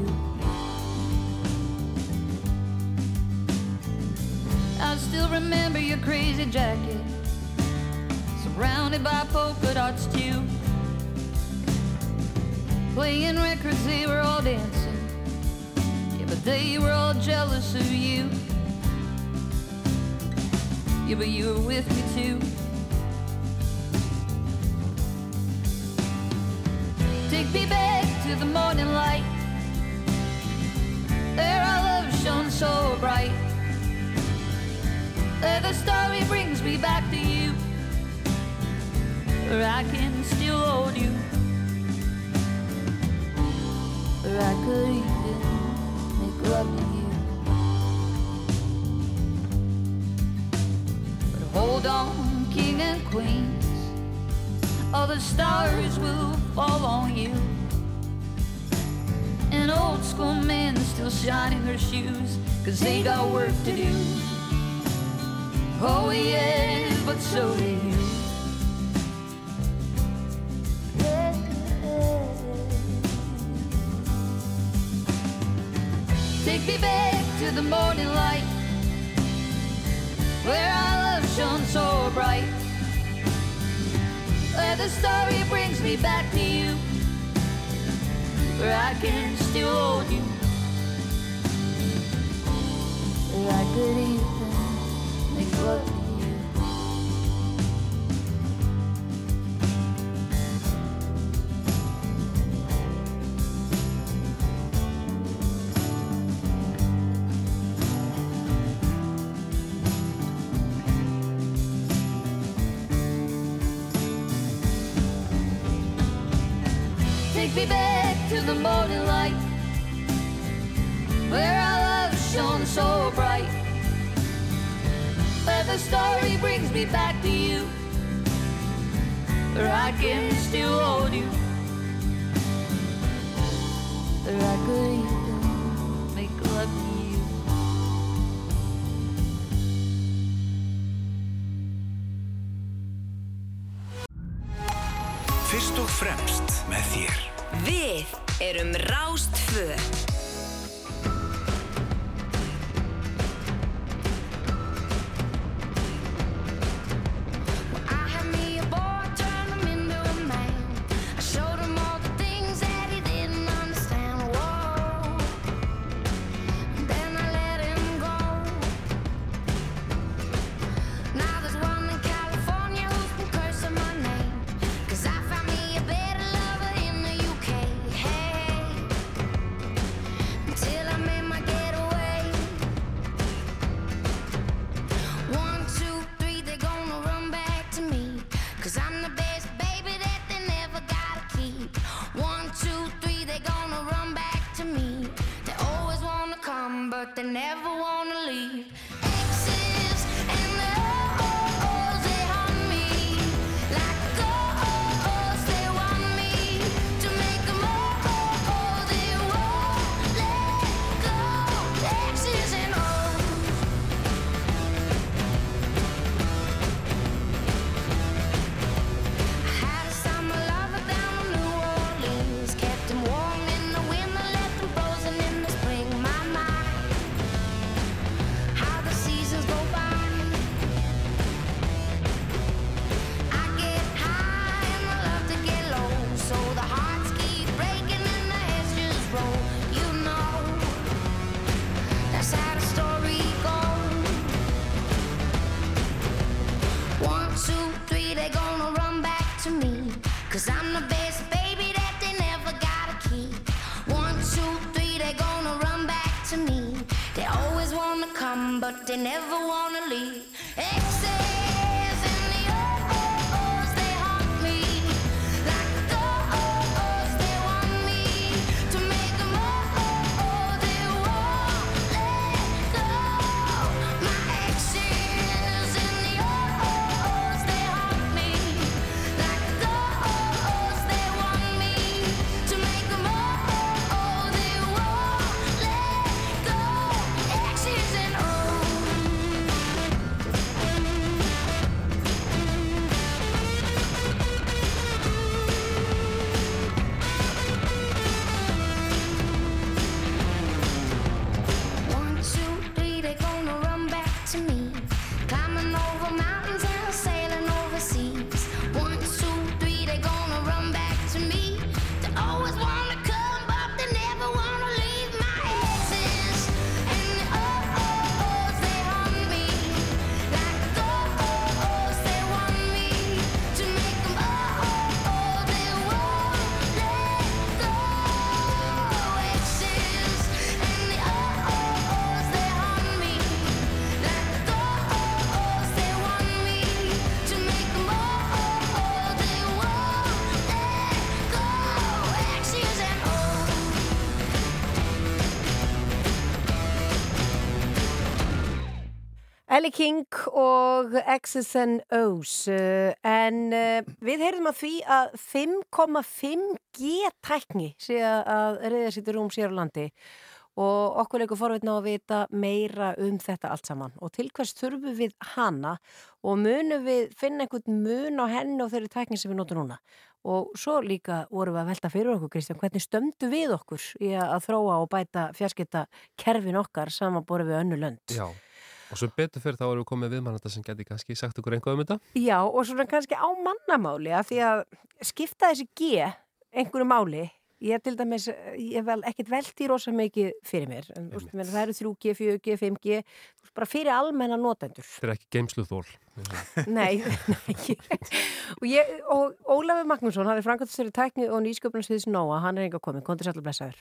[SPEAKER 8] I still remember your crazy jacket, surrounded by polka dots too. Playing records, they were all dancing. Yeah, but they were all jealous of you. Yeah, but you were with me too. Take me back to the morning light. There our love shone so bright. The story brings me back to you. Where I can still hold you. Where I could even make love to you. But hold on, king and queens. All the stars will fall on you. An old school man still shining her shoes, cause they got work to do. Oh yeah, but so do you. Take me back to the morning light Where our love shone so bright Where the story brings me back to you Where I can still hold you Where I could even
[SPEAKER 17] Look never want
[SPEAKER 2] Ellie King og X's and O's uh, en uh, við heyrðum að því að 5,5G tækni sé að reyða sýttur rúm sér á landi og okkur leikur forveitna að vita meira um þetta allt saman. Og til hvers þurfum við hana og munum við finna einhvern mun á henni og þeirri tækni sem við notum núna? Og svo líka vorum við að velta fyrir okkur Kristján, hvernig stöndu við okkur í að þróa og bæta fjarskipta kerfin okkar saman við önnu lönd?
[SPEAKER 3] Já, og svo betur fyrir þá erum við komið viðmannanda sem geti kannski sagt okkur einhvað um þetta.
[SPEAKER 2] Já, og svona kannski á mannamáli af því að skipta þessi G einhverju máli ég til dæmis, ég hef vel ekkert veldi rosa mikið fyrir mér en, úst, menn, það eru 3G, 4G, 5G úst, bara fyrir almenna notendur
[SPEAKER 3] Þetta er ekki geimsluþól. (laughs)
[SPEAKER 2] Nei, nei. og, ég, og Ólafur Magnússon, hann er framkvæmstöru tækni og nýsköpunarsviðs Nóa, hann er enga komin, kontur sætla blessaður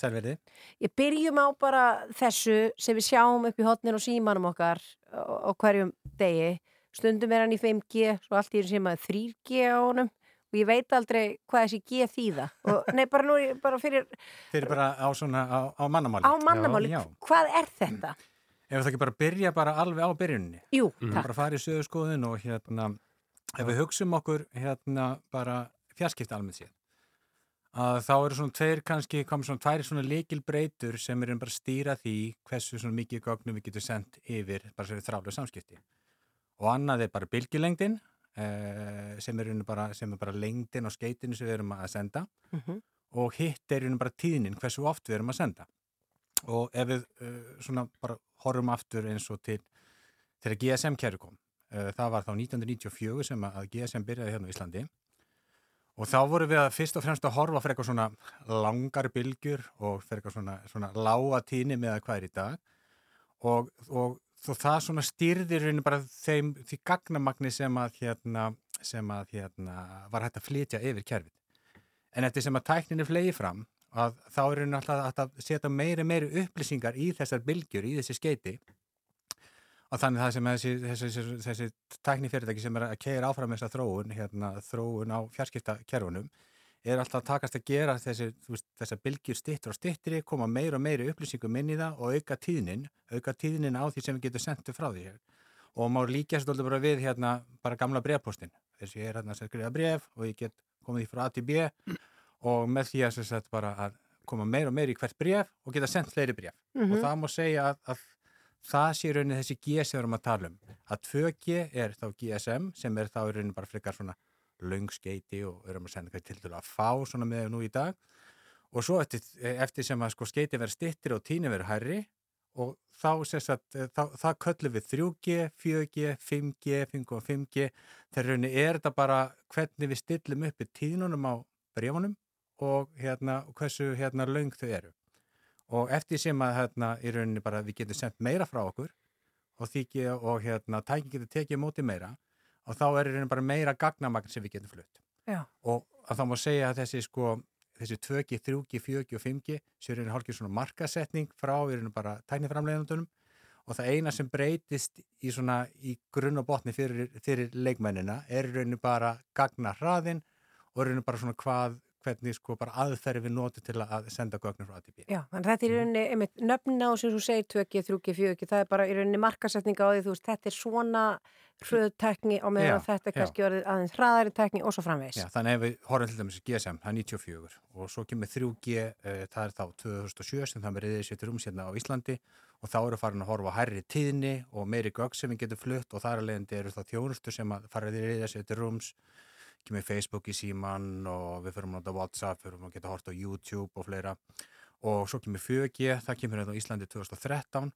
[SPEAKER 18] Sælverði.
[SPEAKER 2] Ég byrjum á bara þessu sem við sjáum upp í hotnin og símanum okkar á, hverjum degi. Stundum er hann í 5G, svo allt í þessu sem að 3G á honum og ég veit aldrei hvað þessi G þýða. Og, (laughs) nei, bara nú, bara fyrir
[SPEAKER 18] Þeir eru bara á svona, á, á mannamáli.
[SPEAKER 2] á mannamáli, hvað er þetta?
[SPEAKER 18] Ef það ekki bara byrja bara alveg á byrjuninni.
[SPEAKER 2] Jú,
[SPEAKER 18] Mm.
[SPEAKER 2] takk.
[SPEAKER 18] Bara fara í sögurskoðun og hérna, ef við hugsum okkur hérna bara fjarskipta almennt sér. Að þá eru svona tveir kannski, komið svona tvær svona leikilbreytur sem eru bara að stýra því hversu svona mikið gögnum við getum sendt yfir bara sér þrálega samskipti. Og annað er bara bylgjulengdin eh, sem er, í bara, sem er bara lengdin og skeitinu sem við erum að senda
[SPEAKER 2] Mhm.
[SPEAKER 18] og hitt er í bara tíðnin hversu oft við erum að senda og ef við uh, svona bara horfum aftur eins og til þegar GSM-kerfi kom uh, það var þá 1994 sem að GSM byrjaði hérna á Íslandi og þá vorum við að fyrst og fremst að horfa fyrir eitthvað svona langar bylgjur og fyrir eitthvað svona, svona lága tíðni með að hvað er í dag. Og, og þó það svona stýrðir rauninni bara þeim, því gagnamagni sem að hérna, sem að hérna var hægt að flytja yfir kerfið. En eftir sem að tækninni flegi fram að þá er rauninni alltaf að setja meiri meiri upplýsingar í þessar bylgjur, í þessi skeiti og þannig það sem að þessi, þessi, þessi, þessi tækni fyrirtæki sem er að keira áfram þessa þróun, hérna, þróun á fjarskiptakerfunum er alltaf að takast að gera þessi, veist, þessar bylgjur stittur og stittri, koma meira og meiri upplýsingum inn í það og auka tíðnin, auka tíðnin á því sem við getum sendt frá því. Og má líka svolítið bara við hérna bara gamla brefpostin. Þessi ég er hérna að skrifa bref og ég get komið því frá A til B og með því að að koma meira og meira í hvert bref og geta sendt fleiri bref.
[SPEAKER 2] Mhm.
[SPEAKER 18] Og það má segja að, að það sé í rauninni þessi G sem við erum að tala um. Að 2G er þá GSM sem er þá í rauninni bara frekar svona löngskeiti og erum að senda til að fá svona með nú í dag. Og svo eftir, eftir sem að sko skeiti verður stittir og tíni verður hærri og þá sést að það köllum við 3G, 4G, 5G, 5.5G þegar rauninni er þetta bara hvernig við stillum uppi tíðnunum á brefunum og hérna hversu hérna löng þau eru og eftir sem að hérna í rauninni bara við getum sendt meira frá okkur og, þykja, og hérna tækin getur tekið móti meira og þá er í rauninni bara meira gagnamagn sem við getum flutt
[SPEAKER 2] Já.
[SPEAKER 18] og þá má segja að þessi sko þessi 2G, 3G, 4G og 5G séu rauninni hálfgeir svona markasetning frá í rauninni bara tækniframleiðandunum og það eina sem breytist í svona í grunn og botni fyrir, fyrir leikmennina er í rauninu bara gagna hraðin og í rauninu bara svona hvað hvernig sko bara aðferði við notum til að senda gögnum frá ATP.
[SPEAKER 2] Já, að þetta er í rauninni, einmitt, nöfna og sem þú segir 2G, 3G, 4G, það er bara í rauninni markasetninga á því, þú veist, þetta er svona hröðtekni á meðan
[SPEAKER 18] Já,
[SPEAKER 2] þetta er kannski orðið aðeins hraðari tekni og svo framvegis.
[SPEAKER 18] Já, þannig ef við horfum til dæmis í GSM, það er 94 og svo kemur 3G, uh, það er þá 2007 sem það með reyðið sér til rúms hérna á Íslandi og þá eru farin að horfa hærri tíðni og meiri gögg sem við getum flutt og þar alveg eru þá þjónustu sem að fara að reyðið sér til rúms kemur Facebook í síman og við fyrir að nota WhatsApp, fyrir að geta hort á YouTube og fleira. Og svo kemur 4G, það kemur hérna á Íslandi 2013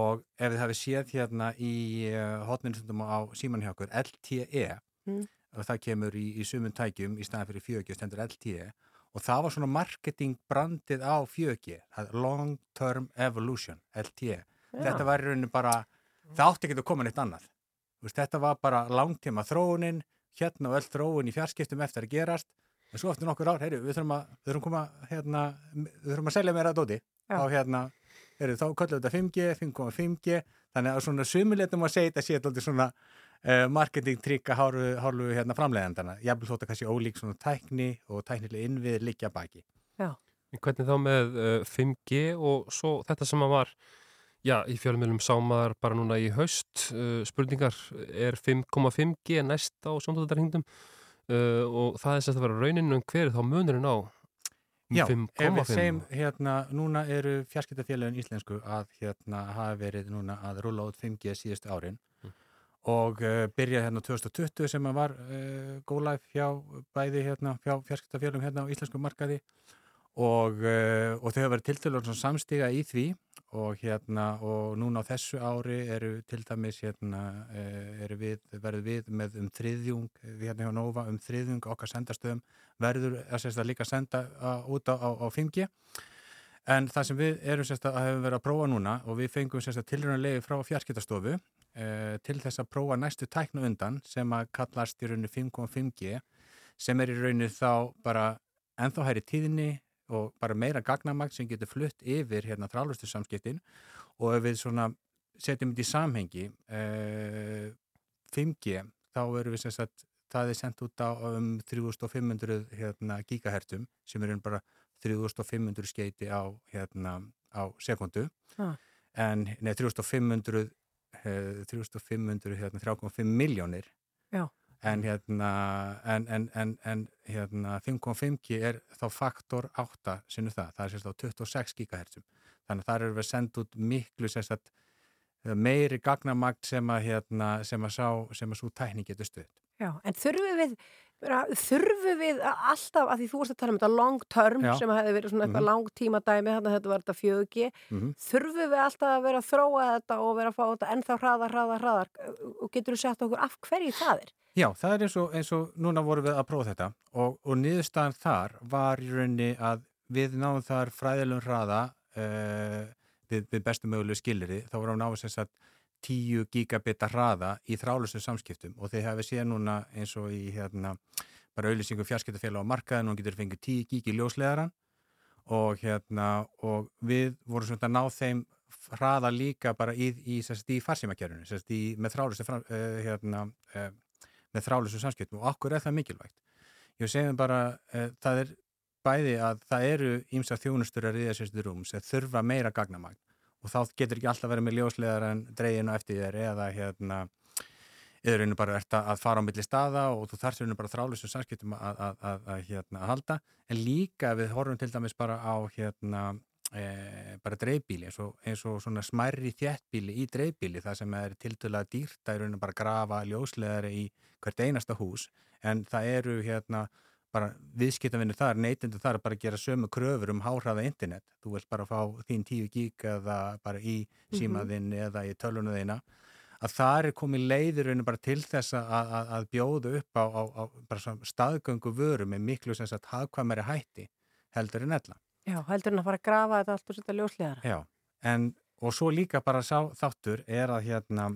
[SPEAKER 18] og ef þið hafið séð hérna í uh, hotninsundum á síman hjá okkur LTE
[SPEAKER 2] Mm.
[SPEAKER 18] og það kemur í, í sumun tækjum í staðan fyrir 4G stendur LTE og það var svona marketing brandið á 4G, það er Long Term Evolution, LTE
[SPEAKER 2] Já.
[SPEAKER 18] þetta var í rauninu bara það átti ekki að koma neitt annað. Þetta var bara langtíma þróunin hérna og öll þróun í fjarskiptum eftir að gerast. En svo eftir nokkur ár, heyru, við þurfum að við þurfum að koma, hérna, við þurfum að selja meira að dóti
[SPEAKER 2] Já.
[SPEAKER 18] á hérna, heyru, þá kallum við þetta 5G, 5.5G þannig að svona sumuletum að segja þetta sé þetta svona uh, marketing trikka hálfu, hálfu hérna framleiðandana jafnvel þótt að kannski ólík svona tækni og tæknilega innvið liggja baki.
[SPEAKER 2] Já.
[SPEAKER 3] Hvernig þá með uh, 5G og svo þetta sem að var Já, í fjölumilum sámaðar bara núna í haust uh, spurningar er 5,5G næst á sjóndóttarhingdum uh, og það er sérst að vera rauninu um hver er þá munurinn á
[SPEAKER 18] Já, ef við
[SPEAKER 3] 5,5
[SPEAKER 18] segjum hérna, núna eru fjarskiptafélagin íslensku að hérna hafa verið núna að rúla út 5G síðustu árin og uh, byrja hérna 2020 sem var uh, live hjá bæði hérna hjá fjarskiptafélagum hérna á íslensku markaði og, uh, og þau hafa verið tiltölu samstiga í því og hérna og núna á þessu ári eru til dæmis hérna uh, eru við, verður við með um þriðjung við hérna hjá Nova um þriðjung okkar sendastöðum verður að líka senda út á, á, á 5G en það sem við erum sérst að hefum verið að prófa núna og við fengum tilrunarlegi frá fjarskiptastofu uh, til þess að prófa næstu tæknu undan sem að kallast í rauninu 5.5G sem er í rauninu þá bara ennþá hæri tíðinni og bara meira gagnamagt sem getur flutt yfir hérna þrálustu samskiptin og ef við svona setjum þetta í samhengi uh, 5G þá erum við sem sagt það er sendt út á um 3500 hérna, gigahertum sem eru bara 3500 skeiti á, hérna, á sekundu
[SPEAKER 2] Ah.
[SPEAKER 18] en nei, 3500 eh, 3500 hérna, 3,5 miljónir
[SPEAKER 2] Já.
[SPEAKER 18] En hérna en, en, en, hérna 5.5G er þá faktor 8 sinu það, það er sérst á 26 gigahertzum þannig að það eru við að senda út miklu sérst að meiri gagnamagt sem að hérna sem að sá, sem að svo tækni getur stuð
[SPEAKER 2] Já, en þurfum við, þurfum við alltaf, að því þú varst að tala um þetta long term
[SPEAKER 18] Já.
[SPEAKER 2] sem hefði verið svona eitthvað
[SPEAKER 18] Mhm.
[SPEAKER 2] lang tíma dæmi, þannig að þetta var þetta 4G,
[SPEAKER 18] Mhm.
[SPEAKER 2] þurfum við alltaf að vera að þróa þetta og vera að fá þetta ennþá hraðar, hraðar, hraðar og getur þú sett okkur af hverju það er?
[SPEAKER 18] Já, það er eins og, eins og núna vorum við að prófa þetta og, og niðurstaðan þar var í rauninni að við náðum þar fræðilegum hraða uh, við, við bestu mögulegu skiliri, þá vorum við náðum sem sagt 10 gigabita hraða í þrálusum samskiptum og þeir hafi séð núna eins og í hérna bara auðlýsingu fjarskiptafélag á markaðin og getur fengið 10 gig í ljóslegaran og hérna og við vorum svona að ná þeim hraða líka bara í, í, í, í, með þrálustu uh, hérna, uh, með þrálustu samskiptum og okkur er það mikilvægt. Ég segjum bara, uh, það er bæði að það eru ímsa þjónustur að riðja sérstur rúm sem þurfa meira gagnamagn og þá getur ekki alltaf verið með ljóslegar en dreginu eftir þér eða hérna rauninu bara ert að fara á milli staða og þú þarfst rauninu bara þrálusum samskiptum að, að, að, að, hérna, halda en líka við horfum til dæmis bara á hérna e, bara dreifbíli eins og, eins og svona smærri þjættbíli í dreifbíli það sem er tiltölulega dýrt að rauninu bara grafa ljóslegari í hvert einasta hús. En það eru hérna bara viðskiptavinnir þar, neytindu þar að bara gera sömu kröfur um háhraða internet. Þú vilt bara fá þín 10 gig eða bara í símaðinn eða í tölvunu þeina að það er komið leiður einu bara til þess að, að, að bjóða upp á, á, á staðgöngu vöru með miklu sem sagt hagkvæmari hætti heldur en ella.
[SPEAKER 2] Já, heldur en að fara að grafa þetta allt og setja ljóslegar.
[SPEAKER 18] Já, en og svo líka bara sá þáttur er að hérna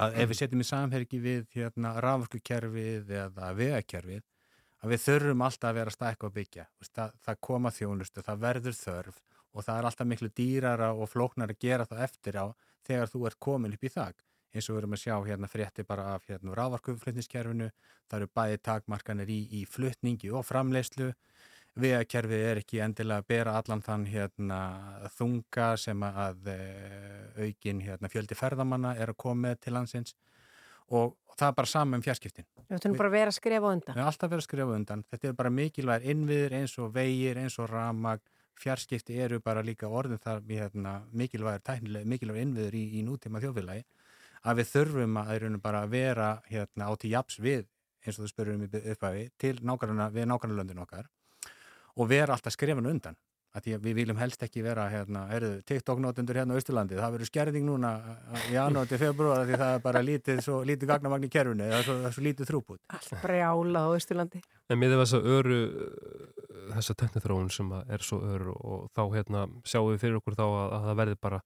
[SPEAKER 18] að ef við setjum í samhergi við hérna rafvörslukerfið eða vegakerfið að við þurfum alltaf að vera stækka og byggja. Það, það koma þjónustu, það verður þörf og það er alltaf miklu dýrara og flóknar að gera það eftir á þegar þú ert komin upp í þak eins og við erum að sjá hérna frétti bara af hérna rávarkuflutniskerfinu það eru bæði takmarkanir í, í flutningi og framleyslu vegakerfið er ekki endilega að bera allan þann hérna þunga sem að e, aukin hérna fjöldi ferðamanna er að koma til landsins og það er bara saman um fjarskiptin.
[SPEAKER 2] Við ætlum bara að vera að skrifa undan.
[SPEAKER 18] Við erum alltaf verið að skrifa undan. Þetta er bara mikilvægir innviður eins og vegir, eins og ramag, fjarskipti eru bara líka orðin þar hérna, mikilvægir tæknileg, mikilvægir innviður í, í nútíma þjóðfélagi að við þurfum að að vera hérna á til japs við, eins og þú spyrum upphafi, til nákvæmlega, við nákvæmlega löndin okkar og vera alltaf skrifan undan. Að því að við viljum helst ekki vera hérna, erðu TikTok-nótundur hérna á Östurlandi það verður skerðing núna í janúar til februar því það er bara lítið, svo, lítið gagnamagn í kerfinu, það er svo, það er svo lítið þrúput
[SPEAKER 2] Allt brjála á Östurlandi
[SPEAKER 3] En með þess að öru þessa teknithróun sem að er svo öru og þá hérna sjáum við fyrir okkur þá að, að það verður bara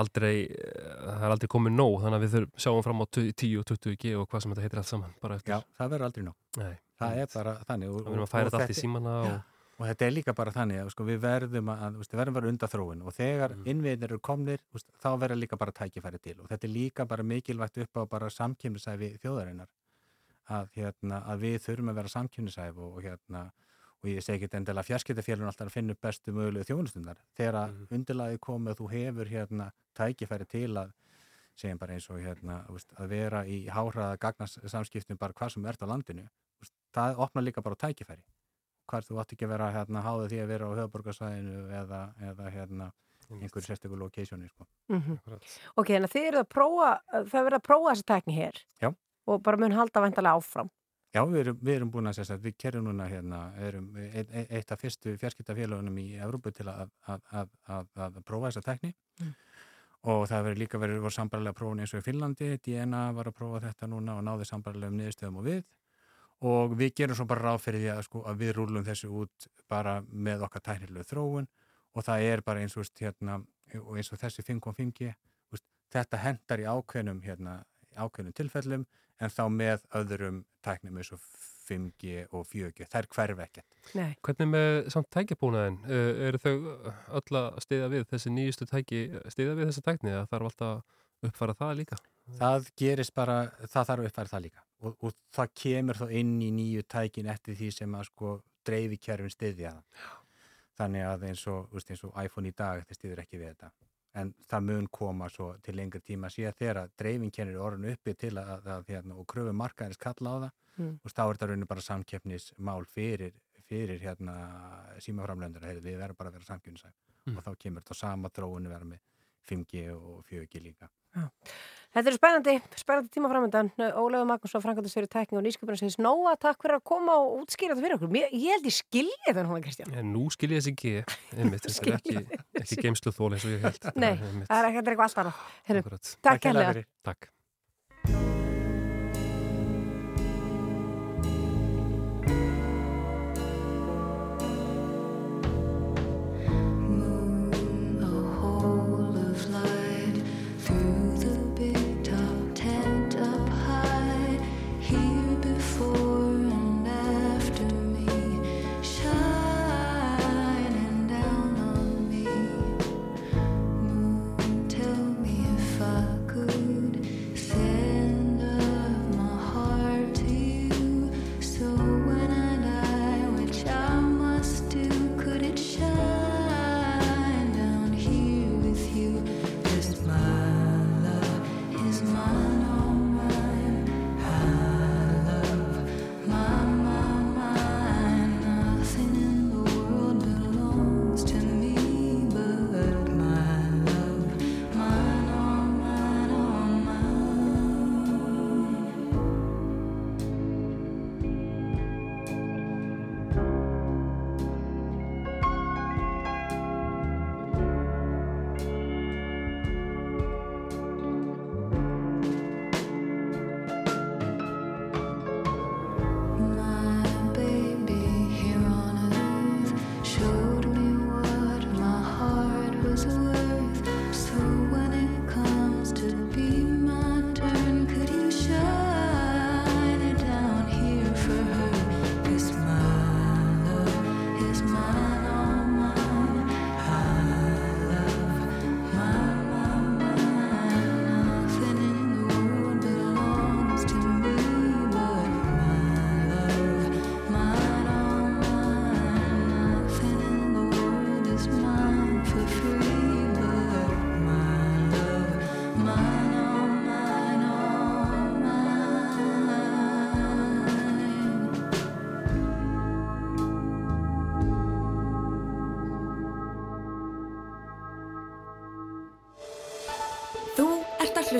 [SPEAKER 3] aldrei, það er aldrei komið nóg. Þannig að við þurfum, sjáum fram á 10 og 20 G og hvað sem þetta heitir allt saman
[SPEAKER 18] Já, það verður aldrei nóg.
[SPEAKER 3] Nei,
[SPEAKER 18] það er bara þannig og,
[SPEAKER 3] Það verðum að færa þetta allt í símana og
[SPEAKER 18] og þetta er líka bara þannig að sko, við verðum að, við verðum að vera undan þróun. Og þegar mm. innviðnir eru komnir þá verður líka bara tækifæri til. Og þetta er líka bara mikilvægt upp á bara samkjöfnisæfi þjóðarinnar. Að, hérna, að við þurfum að vera samkjöfnisæfi og, og hérna og ég segi ekki endilega fjarskiptafélun alltaf að finna bestu mögulegu þjónustundar þegar mm. undirlagi komið að þú hefur hérna tækifæri til að segjum bara eins og hérna að vera í háhraða gagnarsamskiptum bara hvað sem ert á landinu það opnar líka bara tækifæri hvar þú átt ekki að vera hérna háðu því að vera á höfuborgarsvæðinu eða, eða hérna einhverju sérstökur lokasjóni sko.
[SPEAKER 2] mm -hmm. Ok, en þið eru að prófa það verður að prófa þessa tekni hér
[SPEAKER 18] Já.
[SPEAKER 2] og bara mun halda vantarlega áfram
[SPEAKER 18] Já, við erum, við erum búin að segja við kerjum núna hérna, erum eitt, eitt af fyrstu fjarskiptafélagunum í Európu til að, að, að, að prófa þessa tekni mm. og það verður líka verið voru sambarlega prófun eins og í Finnlandi DNA var að prófa þetta núna og náði sambarlega um niðurstöðum og við og við gerum svo bara ráð fyrir því að, sko, að við rúlum þessu út bara með okkar tæknilegu þróun og það er bara eins og, hérna, og eins og þessi 5.5G þetta hendar í ákveðnum, hérna, ákveðnum tilfellum en þá með öðrum tæknum eins og 5G og 4G, það er hverf ekkert.
[SPEAKER 2] Nei.
[SPEAKER 3] Hvernig með samt tækjabúnaðin, eru þau öll að stiða við þessi nýjustu tæki, stiða við þessa tækni eða þarf alltaf uppfæra það líka?
[SPEAKER 18] Það gerist bara, það þarf að uppfæra það líka og, og það kemur þá inn í nýju tækin eftir því sem að sko dreifikerfin stiðja það. Þannig að eins og, veist, eins og iPhone í dag þetta stiður ekki við þetta. En það mun koma svo til lengri tíma síðan þegar dreifinkennir er orðin uppi til að, að, að hérna, og kröfu markaðins kalla á það
[SPEAKER 2] Mm.
[SPEAKER 18] og þá er þetta raunin bara samkeppnismál fyrir, fyrir hérna símaframlöndur, við verðum bara að vera samkeppnisæg
[SPEAKER 3] Mm.
[SPEAKER 18] og þá kemur þetta sama þróun vera með 5G og 4G líka.
[SPEAKER 2] Þetta eru spennandi, spennandi tíma framöndan Ólega Magnússon, Frankandastjóri Tækning og Nýsköpunarsins Nóa, takk fyrir að koma og útskýra þetta fyrir okkur. Mér, Ég held ég skilji þetta núna, Kristján.
[SPEAKER 3] En nú skil ég þessi ekki, einmitt, þetta er ekki, ekki geimslu þól eins og ég held.
[SPEAKER 2] Nei, það er ekki eitthvað allt annað. Heyrðu,
[SPEAKER 3] Akkurat.
[SPEAKER 2] Takk kærlega
[SPEAKER 3] Takk.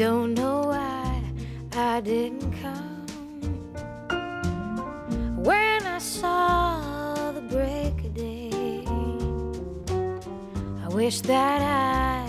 [SPEAKER 16] Don't know why I didn't come. When I saw the break of day, I wish that I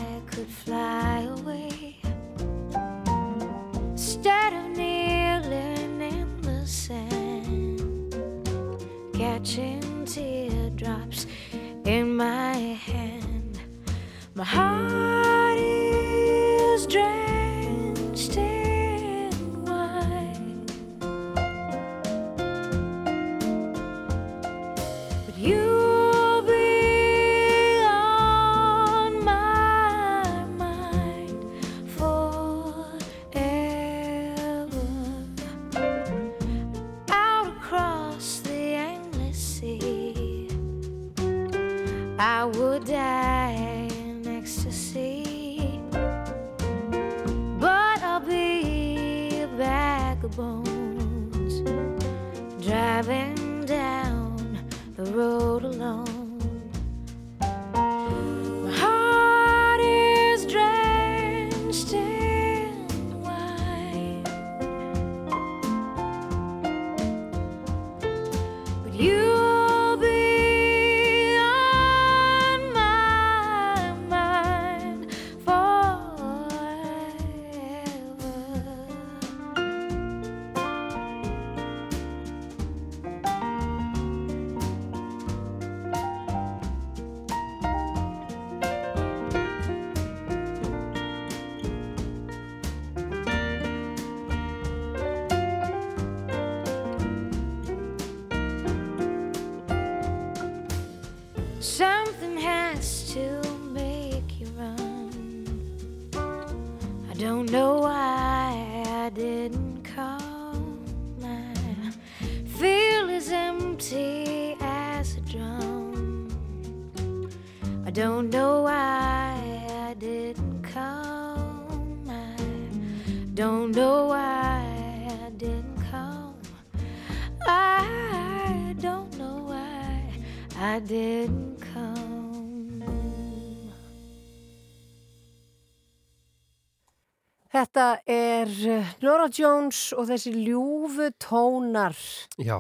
[SPEAKER 2] eh, Nora Jones og þessi ljúfu tónar.
[SPEAKER 3] Já,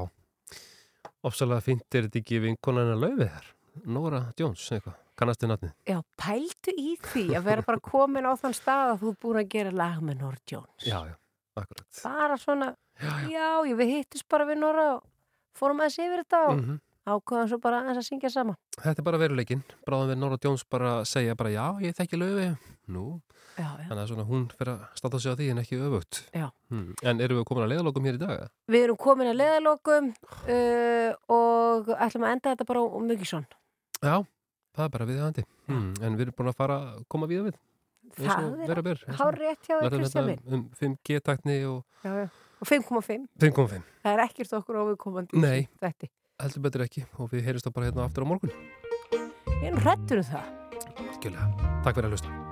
[SPEAKER 3] ofsalega fínt er þetta ekki vinkonana laufið þar. Nora Jones, eitthvað, kannastu nafnið?
[SPEAKER 2] Já, pældu í því að vera bara komin á þann stað að þú búin að gera lag með Nora Jones.
[SPEAKER 3] Já, já, akkurat.
[SPEAKER 2] Bara svona, já, ég, við hittist bara við Nora og fórum aðeins yfir þetta og
[SPEAKER 3] Mhm.
[SPEAKER 2] ákvæðum svo bara aðeins að syngja saman.
[SPEAKER 3] Þetta er bara veruleikin. Bráðum við Nora Jones bara að segja bara já, ég þekki laufi. Nú,
[SPEAKER 2] Já, já.
[SPEAKER 3] þannig að svona hún fyrir að státa sig á því en ekki öfugt.
[SPEAKER 2] Já.
[SPEAKER 3] Hmm. En erum við komin að leiðalokum hér í dag?
[SPEAKER 2] Við erum komin að leðalokum uh, og ætlum að enda þetta bara um Muggisson.
[SPEAKER 3] Já, það er bara viðhandi. Hmm. En við erum búin að fara að koma við við. eins og
[SPEAKER 2] Það er
[SPEAKER 3] vera ber.
[SPEAKER 2] hárrétt hjá Kristján minn.
[SPEAKER 3] Um 5G-tækni og.
[SPEAKER 2] Og 5,5.
[SPEAKER 3] 5,5.
[SPEAKER 2] Það er ekkert okkur óviðkomandi.
[SPEAKER 3] Nei, heldur betur ekki og við heyrjumst þá bara hérna aftur á morgun.
[SPEAKER 2] Ég er nú hrættur um það.
[SPEAKER 3] Takk fyrir að hlusta.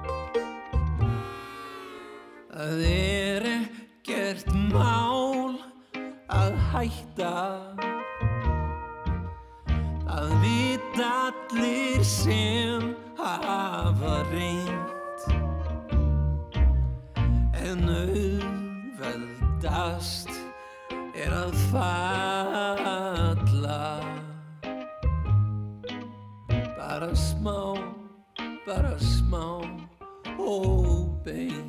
[SPEAKER 19] Það er ekkert mál að hætta. Það vita allir sem hafa reynt. En auðveldast er að falla. Bara smá, bara smá óbeint Það